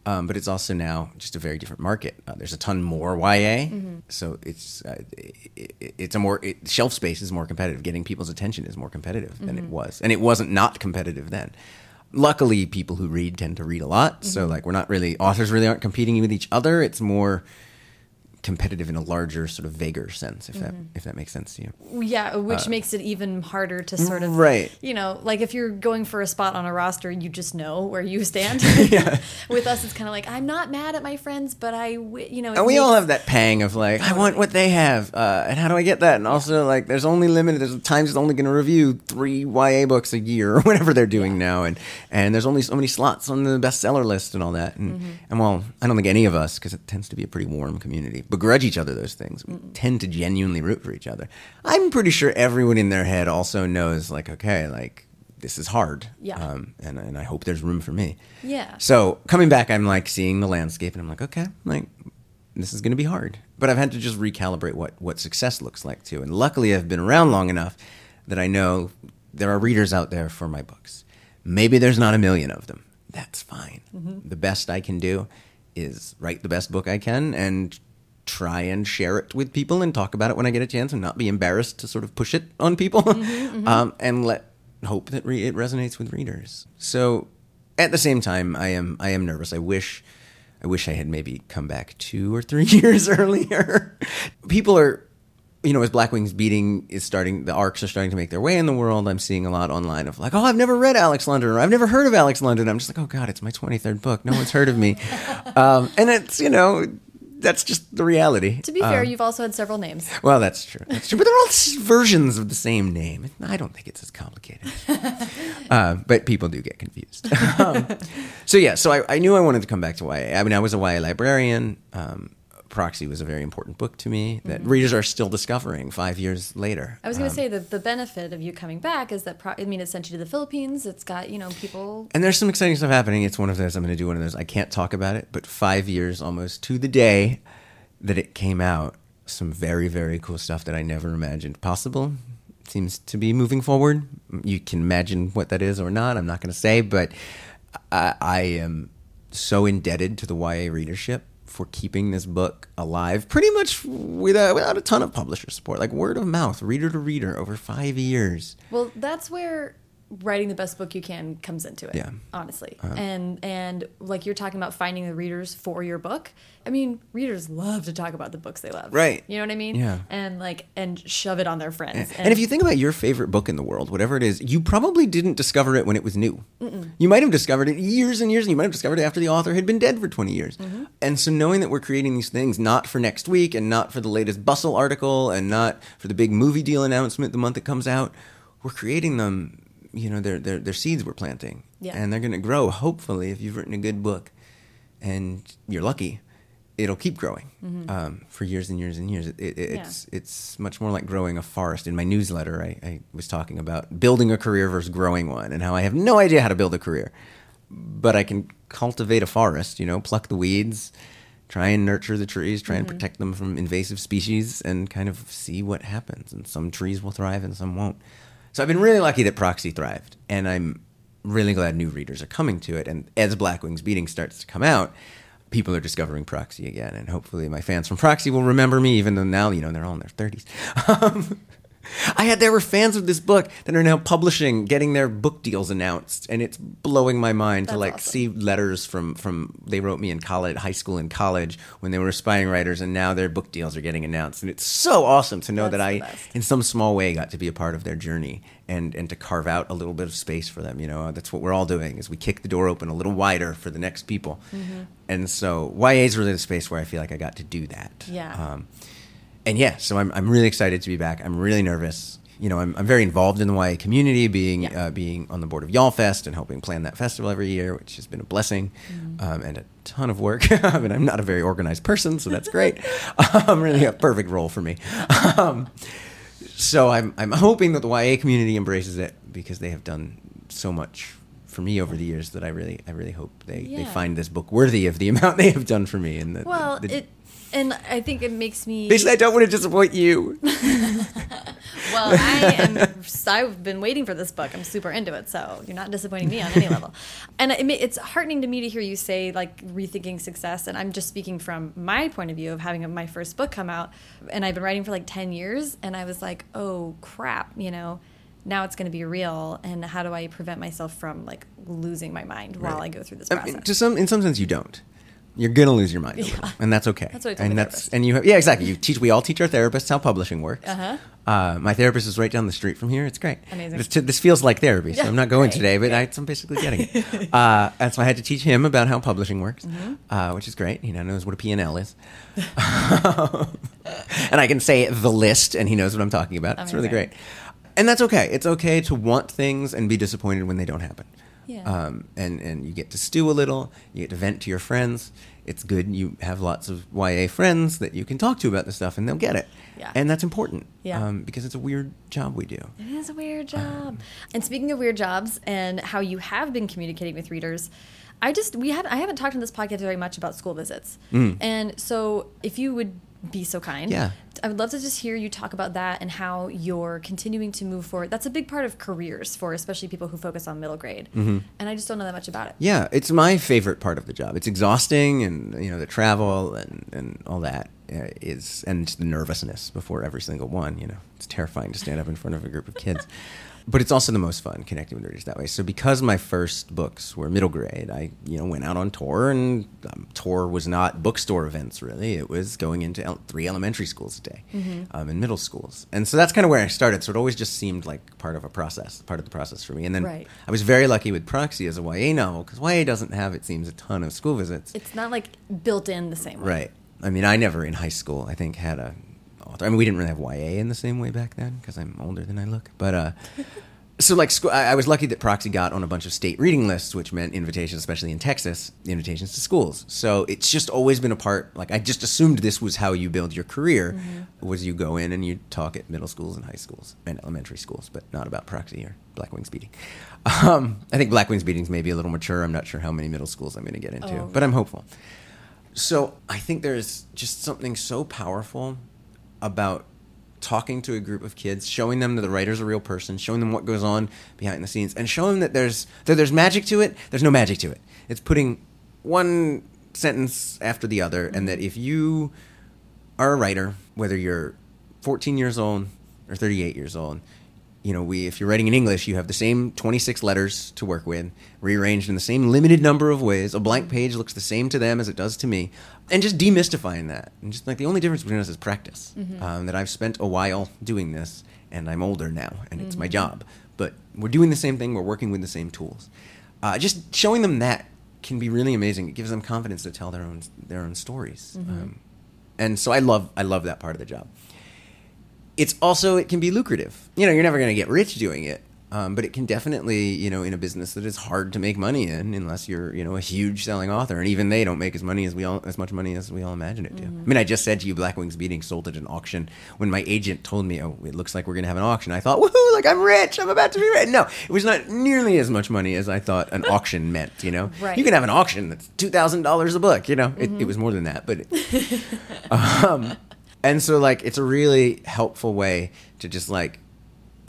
Um, but it's also now just a very different market. Uh, there's a ton more YA, so it's uh, it, it, it's a more it, shelf space is more competitive. Getting people's attention is more competitive than it was, and it wasn't not competitive then. Luckily, people who read tend to read a lot, so like we're not really authors really aren't competing with each other. It's more competitive in a larger sort of vaguer sense, if that if that makes sense to you. Yeah, which makes it even harder to sort of Uh, right. You know, like if you're going for a spot on a roster, you just know where you stand. With us, it's kind of like I'm not mad at my friends, but i you know, And we all have that pang of like, I want what they have, uh, and how do I get that? And also, like, there's only limited. There's times it's only going to review three YA books a year or whatever they're doing now, and and there's only so many slots on the bestseller list and all that. And Mm-hmm. and well, I don't think any of us, because it tends to be a pretty warm community, begrudge each other those things. We tend to genuinely root for each other. I'm pretty sure everyone in their head also knows, like, okay, like this is hard, Yeah. um, and and I hope there's room for me. Yeah. So coming back, I'm like seeing the landscape, and I'm like, okay, like this is going to be hard. But I've had to just recalibrate what what success looks like too. And luckily, I've been around long enough that I know there are readers out there for my books. Maybe there's not a million of them. That's fine. The best I can do is write the best book I can and try and share it with people and talk about it when I get a chance and not be embarrassed to sort of push it on people um, and let hope that re- it resonates with readers. So at the same time, I am I am nervous. I wish I wish I had maybe come back two or three years earlier. People are, you know, as Black Wings Beating is starting, the arcs are starting to make their way in the world. I'm seeing a lot online of like, oh, I've never read Alex London or I've never heard of Alex London. I'm just like, oh God, it's my 23rd book. No one's heard of me. um, and it's, you know, that's just the reality. To be fair, Um, you've also had several names. well, that's true. That's true. But they're all versions of the same name. I don't think it's as complicated. uh, but people do get confused. um, so yeah, so I, I knew I wanted to come back to YA. I mean, I was a YA librarian. Um, Proxy was a very important book to me that readers are still discovering five years later. Mm-hmm. I was going to Um, say that the benefit of you coming back is that, pro- I mean, it sent you to the Philippines. It's got, you know, people. And there's some exciting stuff happening. It's one of those. I'm going to do one of those. I can't talk about it, but five years almost to the day that it came out, some very very cool stuff that I never imagined possible seems to be moving forward. You can imagine what that is or not. I'm not going to say, but I, I am so indebted to the YA readership for keeping this book alive, pretty much without without a ton of publisher support, like word of mouth, reader to reader, over five years. Well, that's where writing the best book you can comes into it. Yeah. Uh-huh. Honestly. And and like you're talking about finding the readers for your book. I mean, readers love to talk about the books they love. Right. You know what I mean? Yeah. And like and shove it on their friends. And if you think about your favorite book in the world, whatever it is, you probably didn't discover it when it was new. You might have discovered it years and years, and you might have discovered it after the author had been dead for 20 years. And so, knowing that we're creating these things not for next week and not for the latest bustle article and not for the big movie deal announcement the month it comes out, we're creating them. You know, they're, they're, they're seeds we're planting. Yeah. And they're going to grow, hopefully, if you've written a good book and you're lucky. It'll keep growing um, for years and years and years. It, it, it's it's much more like growing a forest. In my newsletter, I, I was talking about building a career versus growing one, and how I have no idea how to build a career, but I can cultivate a forest. You know, pluck the weeds, try and nurture the trees, try and protect them from invasive species, and kind of see what happens. And some trees will thrive, and some won't. So I've been really lucky that Proxy thrived, and I'm really glad new readers are coming to it. And as Black Wings Beating starts to come out, people are discovering Proxy again, and hopefully my fans from Proxy will remember me, even though now you know they're all in their thirties. Um, I had there were fans of this book that are now publishing, getting their book deals announced, and it's blowing my mind to like awesome. see letters from from they wrote me in college, high school and college when they were aspiring writers, and now their book deals are getting announced, and it's so awesome to know That's that I, best. in some small way, got to be a part of their journey and and to carve out a little bit of space for them. You know, that's what we're all doing is we kick the door open a little wider for the next people, Mm-hmm. and so YA is really the space where I feel like I got to do that. Yeah. Um, and yeah, so I'm, I'm really excited to be back. I'm really nervous. You know, I'm, I'm very involved in the YA community, being Yeah. uh, being on the board of YALLFEST and helping plan that festival every year, which has been a blessing Mm-hmm. um, and a ton of work. I mean, I'm not a very organized person, so that's great. um, really a perfect role for me. Um, so I'm I'm hoping that the YA community embraces it because they have done so much for me over the years that I really I really hope they, they find this book worthy of the amount they have done for me and that Well, the, it and I think it makes me Basically, I don't want to disappoint you. Well, I am. I've been waiting for this book. I'm super into it, so you're not disappointing me on any level. And it, it's heartening to me to hear you say like rethinking success. And I'm just speaking from my point of view of having my first book come out, and I've been writing for like ten years, and I was like, oh crap, you know. Now it's going to be real, and how do I prevent myself from like losing my mind while Right. I go through this I process? mean, to some, in some sense, you don't. You're gonna lose your mind, Yeah. and that's okay. That's what I told and that's therapist. and you have yeah exactly. You teach. We all teach our therapists how publishing works. Uh-huh. Uh, my therapist is right down the street from here. It's great. Amazing. This, this feels like therapy, so Yeah, I'm not going today, but I, I'm basically getting it. Uh, and so I had to teach him about how publishing works, Mm-hmm. uh, which is great. He now knows what a P&L is, and I can say the list, and he knows what I'm talking about. It's really great, and that's okay. It's okay to want things and be disappointed when they don't happen. Yeah. Um, and and you get to stew a little. You get to vent to your friends. It's good. You have lots of YA friends that you can talk to about this stuff, and they'll get it. Yeah. And that's important. Yeah. Um, because it's a weird job we do. It is a weird job. And speaking of weird jobs and how you have been communicating with readers, I just we had I haven't talked on this podcast very much about school visits. And so if you would be so kind, Mm. Yeah. I would love to just hear you talk about that and how you're continuing to move forward. That's a big part of careers for especially people who focus on middle grade. Mm-hmm. And I just don't know that much about it. Yeah, it's my favorite part of the job. It's exhausting, and you know the travel and and all that is uh, is, and the nervousness before every single one. You know, it's terrifying to stand up in front of a group of kids. But it's also the most fun connecting with readers that way. So because my first books were middle grade, I you know went out on tour, and um, tour was not bookstore events really. It was going into el- three elementary schools a day, um, and middle schools, and so that's kind of where I started. So it always just seemed like part of a process, part of the process for me. And then Right. I was very lucky with Proxy as a YA novel because YA doesn't have, it seems, a ton of school visits. It's not like built in the same way. Right. I mean, I never in high school, I think, had a author. I mean, we didn't really have YA in the same way back then because I'm older than I look. But, uh, so like, scho- I, I was lucky that Proxy got on a bunch of state reading lists, which meant invitations, especially in Texas, invitations to schools. So it's just always been a part. Like, I just assumed this was how you build your career, was you go in and you talk at middle schools and high schools and elementary schools, but not about Proxy or Black Wings Beating. Um, I think Black Wings Beating's maybe a little mature. I'm not sure how many middle schools I'm going to get into, Oh, but I'm hopeful. So I think there's just something so powerful about talking to a group of kids, showing them that the writer's a real person, showing them what goes on behind the scenes, and showing them that there's that there's magic to it. There's no magic to it. It's putting one sentence after the other, and that if you are a writer, whether you're 14 years old or 38 years old, you know, we if you're writing in English, you have the same 26 letters to work with, rearranged in the same limited number of ways. A blank page looks the same to them as it does to me, and just demystifying that. And just like the only difference between us is practice. Um, that I've spent a while doing this, and I'm older now, and it's my job. But we're doing the same thing. We're working with the same tools. Uh, just showing them that can be really amazing. It gives them confidence to tell their own their own stories. Um, and so I love I love that part of the job it's also it can be lucrative. You know, you're never going to get rich doing it, um, but it can definitely you know in a business that is hard to make money in unless you're you know a huge selling author, and even they don't make as money as we all as much money as we all imagine it to. I mean, I just said to you, Black Wings Beating sold at an auction. When my agent told me, oh, it looks like we're going to have an auction, I thought, woohoo, like I'm rich, I'm about to be rich. No, it was not nearly as much money as I thought an auction meant. You know, Right. you can have an auction that's two thousand dollars a book. You know, it, it was more than that, but. It, um, and so like it's a really helpful way to just like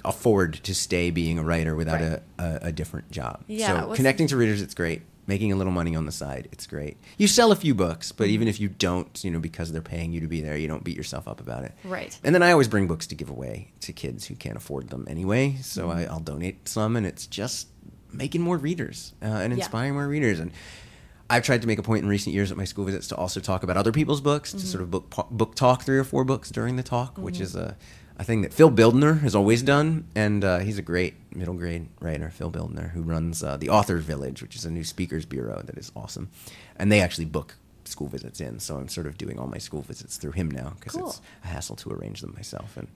afford to stay being a writer without Right. a, a, a different job Yeah, so connecting to readers it's great making a little money on the side. It's great. You sell a few books, but even if you don't, you know, because they're paying you to be there, you don't beat yourself up about it. Right. And then I always bring books to give away to kids who can't afford them anyway. So Mm-hmm. I, I'll donate some, and it's just making more readers uh, and Yeah. inspiring more readers. And I've tried to make a point in recent years at my school visits to also talk about other people's books, Mm-hmm. to sort of book book talk three or four books during the talk, which is a, a thing that Phil Bildner has always done, and uh, he's a great middle grade writer, Phil Bildner, who runs uh, the Author Village, which is a new speakers bureau that is awesome, and they actually book school visits in. So I'm sort of doing all my school visits through him now because Cool. it's a hassle to arrange them myself. And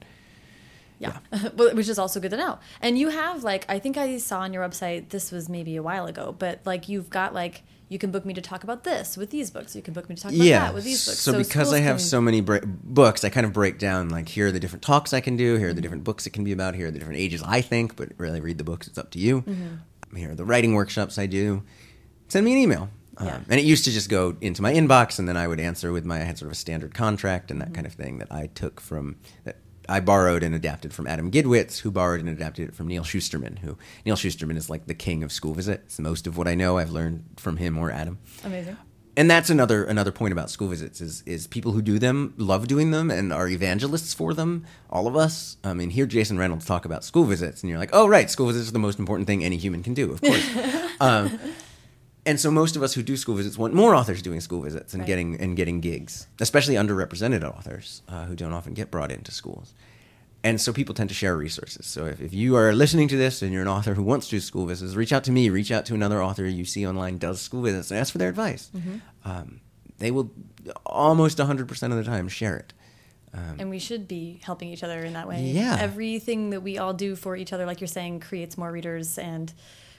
Yeah, Well, which is also good to know. And you have like I think I saw on your website this was maybe a while ago, but like you've got like you can book me to talk about this with these books. You can book me to talk about that with these books. So, because I have can- so many books, I kind of break down like here are the different talks I can do, here are Mm-hmm. the different books it can be about, here are the different ages I think, but really read the books. It's up to you. Mm-hmm. Here are the writing workshops I do. Send me an email. Yeah. Um, and it used to just go into my inbox, and then I would answer with my I had sort of a standard contract and that Mm-hmm. kind of thing that I took from that I borrowed and adapted from Adam Gidwitz, who borrowed and adapted it from Neal Shusterman. Who Neal Shusterman is like the king of school visits. Most of what I know I've learned from him or Adam amazing. and that's another another point about school visits is is people who do them love doing them and are evangelists for them. All of us. I mean, hear Jason Reynolds talk about school visits, and you're like, oh right, school visits are the most important thing any human can do, of course. um, and so most of us who do school visits want more authors doing school visits and Right. getting and getting gigs, especially underrepresented authors uh, who don't often get brought into schools. And so people tend to share resources. So if, if you are listening to this and you're an author who wants to do school visits, reach out to me, reach out to another author you see online does school visits and ask for their advice. Mm-hmm. Um, they will almost 100% of the time share it. and we should be helping each other in that way. Yeah. Everything that we all do for each other, like you're saying, creates more readers and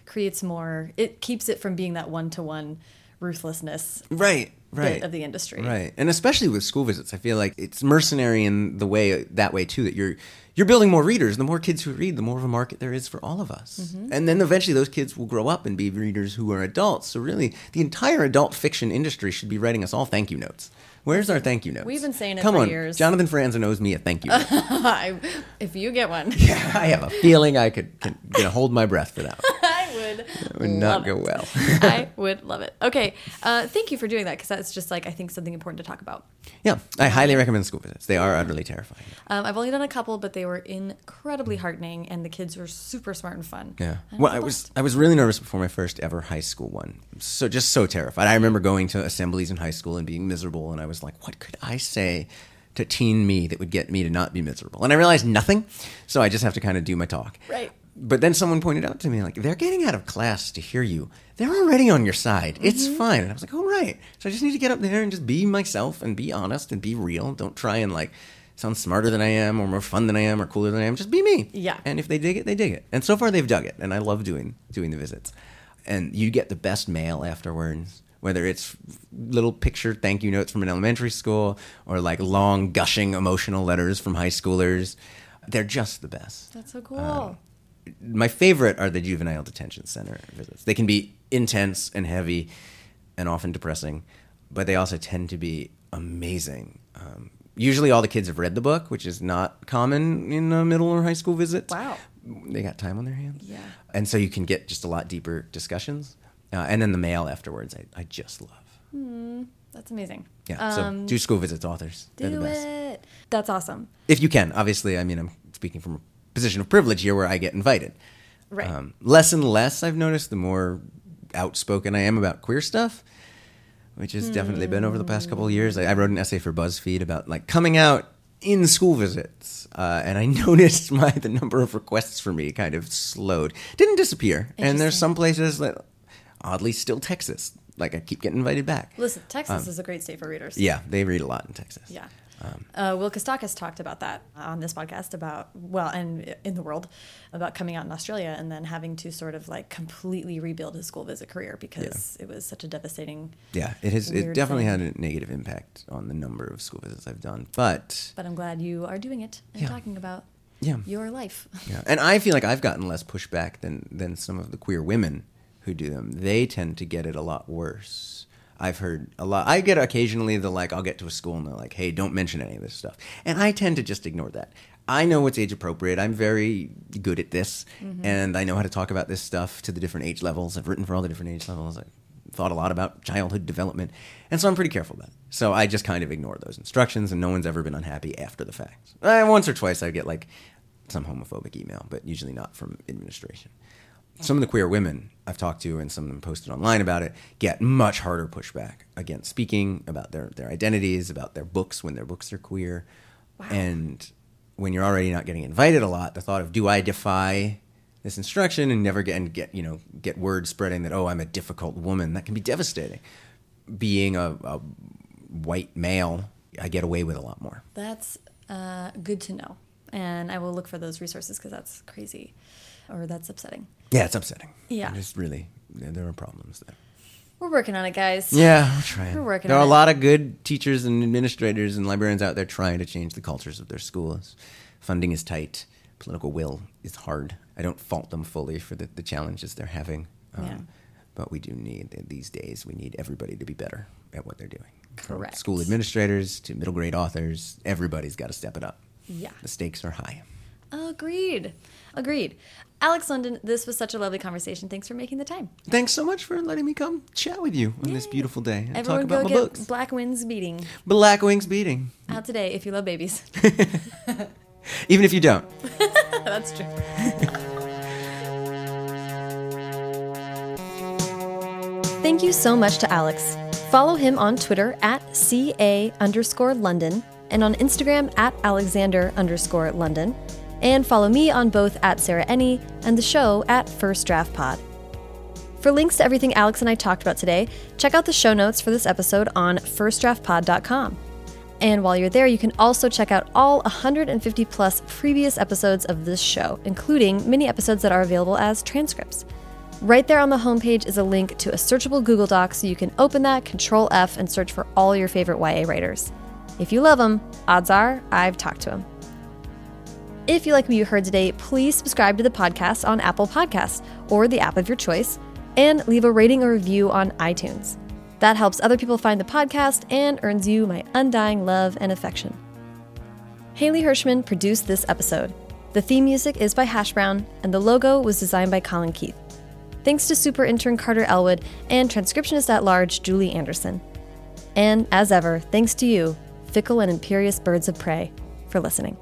creates more. It keeps it from being that one to one ruthlessness Right, right. of the industry. Right, and especially with school visits, I feel like it's mercenary in the way that way too. That you're you're building more readers. The more kids who read, the more of a market there is for all of us. Mm-hmm. And then eventually, those kids will grow up and be readers who are adults. So really, the entire adult fiction industry should be writing us all thank you notes. Where's our thank you notes? We've been saying it Come for on, years. Jonathan Franzen owes me a thank you. I- if you get one, yeah, I have a feeling I could hold my breath for that. Would. It would not go it. well. I would love it. Okay, uh, thank you for doing that because that's just like I think something important to talk about. yeah, I highly recommend school visits. They are utterly terrifying. Um, I've only done a couple, but they were incredibly heartening, and the kids were super smart and fun. Yeah. Well, I was I was really nervous before my first ever high school one. So just so terrified. I remember going to assemblies in high school and being miserable, and I was like, what could I say to teen me that would get me to not be miserable? And I realized nothing. So I just have to kind of do my talk. Right. But then someone pointed out to me, like, they're getting out of class to hear you. They're already on your side. It's Mm-hmm. fine. And I was like, all right. So I just need to get up there and just be myself and be honest and be real. Don't try and, like, sound smarter than I am or more fun than I am or cooler than I am. Just be me. Yeah. And if they dig it, they dig it. And so far, they've dug it. And I love doing doing the visits. And you get the best mail afterwards. Whether it's little picture thank you notes from an elementary school or like long gushing emotional letters from high schoolers, they're just the best That's so cool. Um, my favorite are the juvenile detention center visits. They can be intense and heavy and often depressing, but they also tend to be amazing. Um, usually, all the kids have read the book, which is not common in a middle or high school visit. Wow. They got time on their hands. Yeah. And so you can get just a lot deeper discussions. Uh, and then the mail afterwards, I, I just love. That's amazing. Yeah. so Um, do school visits, authors. The do best. it. That's awesome. If you can. Obviously, I mean, I'm speaking from a position of privilege here where I get invited. Right. Um, less and less, I've noticed, the more outspoken I am about queer stuff, which has definitely been over the past couple of years. I, I wrote an essay for BuzzFeed about like coming out in school visits, uh, and I noticed my the number of requests for me kind of slowed. Didn't disappear, and there's some places that, oddly, still Texas. Like I keep getting invited back. Listen, Texas is a great state for readers. Um, Yeah, they read a lot in Texas. Yeah. Um, uh, Will Kostakis talked about that on this podcast about, well, and in the world, about coming out in Australia and then having to sort of like completely rebuild his school visit career because it was such a devastating. Yeah, it has. It definitely thing. had a negative impact on the number of school visits I've done. But But I'm glad you are doing it and Yeah. talking about yeah, your life. yeah, and I feel like I've gotten less pushback than than some of the queer women who do them. They tend to get it a lot worse. I've heard a lot. I get occasionally the like, I'll get to a school and they're like, "Hey, don't mention any of this stuff," and I tend to just ignore that. I know what's age appropriate. I'm very good at this, Mm-hmm. and I know how to talk about this stuff to the different age levels. I've written for all the different age levels. I, thought a lot about childhood development, and so I'm pretty careful about it. So I just kind of ignore those instructions, and no one's ever been unhappy after the fact. Uh, once or twice I get like some homophobic email, but usually not from administration. Some of the queer women I've talked to, and some of them posted online about it, get much harder pushback against speaking about their, their identities, about their books when their books are queer. Wow. And when you're already not getting invited a lot, the thought of do I defy this instruction and never get and get you know get word spreading that oh I'm a difficult woman that can be devastating. Being a, a white male, I get away with a lot more. That's uh, good to know, and I will look for those resources because that's crazy, or that's upsetting. Yeah, it's upsetting. Yeah, just really there are problems there. We're working on it, guys. Yeah, we're trying. We're working. On it. There are a lot of good teachers and administrators and librarians out there trying to change the cultures of their schools. Funding is tight. Political will is hard. I don't fault them fully for the, the challenges they're having. Um, yeah. But we do need these days. We need everybody to be better at what they're doing. Correct. From school administrators to middle grade authors, everybody's got to step it up. Yeah. The stakes are high. Agreed. Agreed. Alex London, this was such a lovely conversation. Thanks for making the time. Thanks so much for letting me come chat with you on Yay. this beautiful day and Everyone talk about my books. Black Wings Beating. Black Wings Beating. Out today if you love babies. Even if you don't. That's true. Thank you so much to Alex. Follow him on Twitter at CA underscore London and on Instagram at Alexander underscore London and follow me on both at Sarah Enni and the show at First Draft Pod. For links to everything Alex and I talked about today, check out the show notes for this episode on firstdraftpod.com. And while you're there, you can also check out all 150 plus previous episodes of this show, including mini episodes that are available as transcripts. Right there on the homepage is a link to a searchable Google Doc so you can open that, Control F, and search for all your favorite YA writers. If you love them, odds are I've talked to them. If you like what you heard today, please subscribe to the podcast on Apple Podcasts or the app of your choice, and leave a rating or review on iTunes. That helps other people find the podcast and earns you my undying love and affection. Haley Hirschman produced this episode. The theme music is by Hash Brown, and the logo was designed by Colin Keith. Thanks to super intern Carter Elwood and transcriptionist at large Julie Anderson. And as ever, thanks to you, fickle and imperious birds of prey, for listening.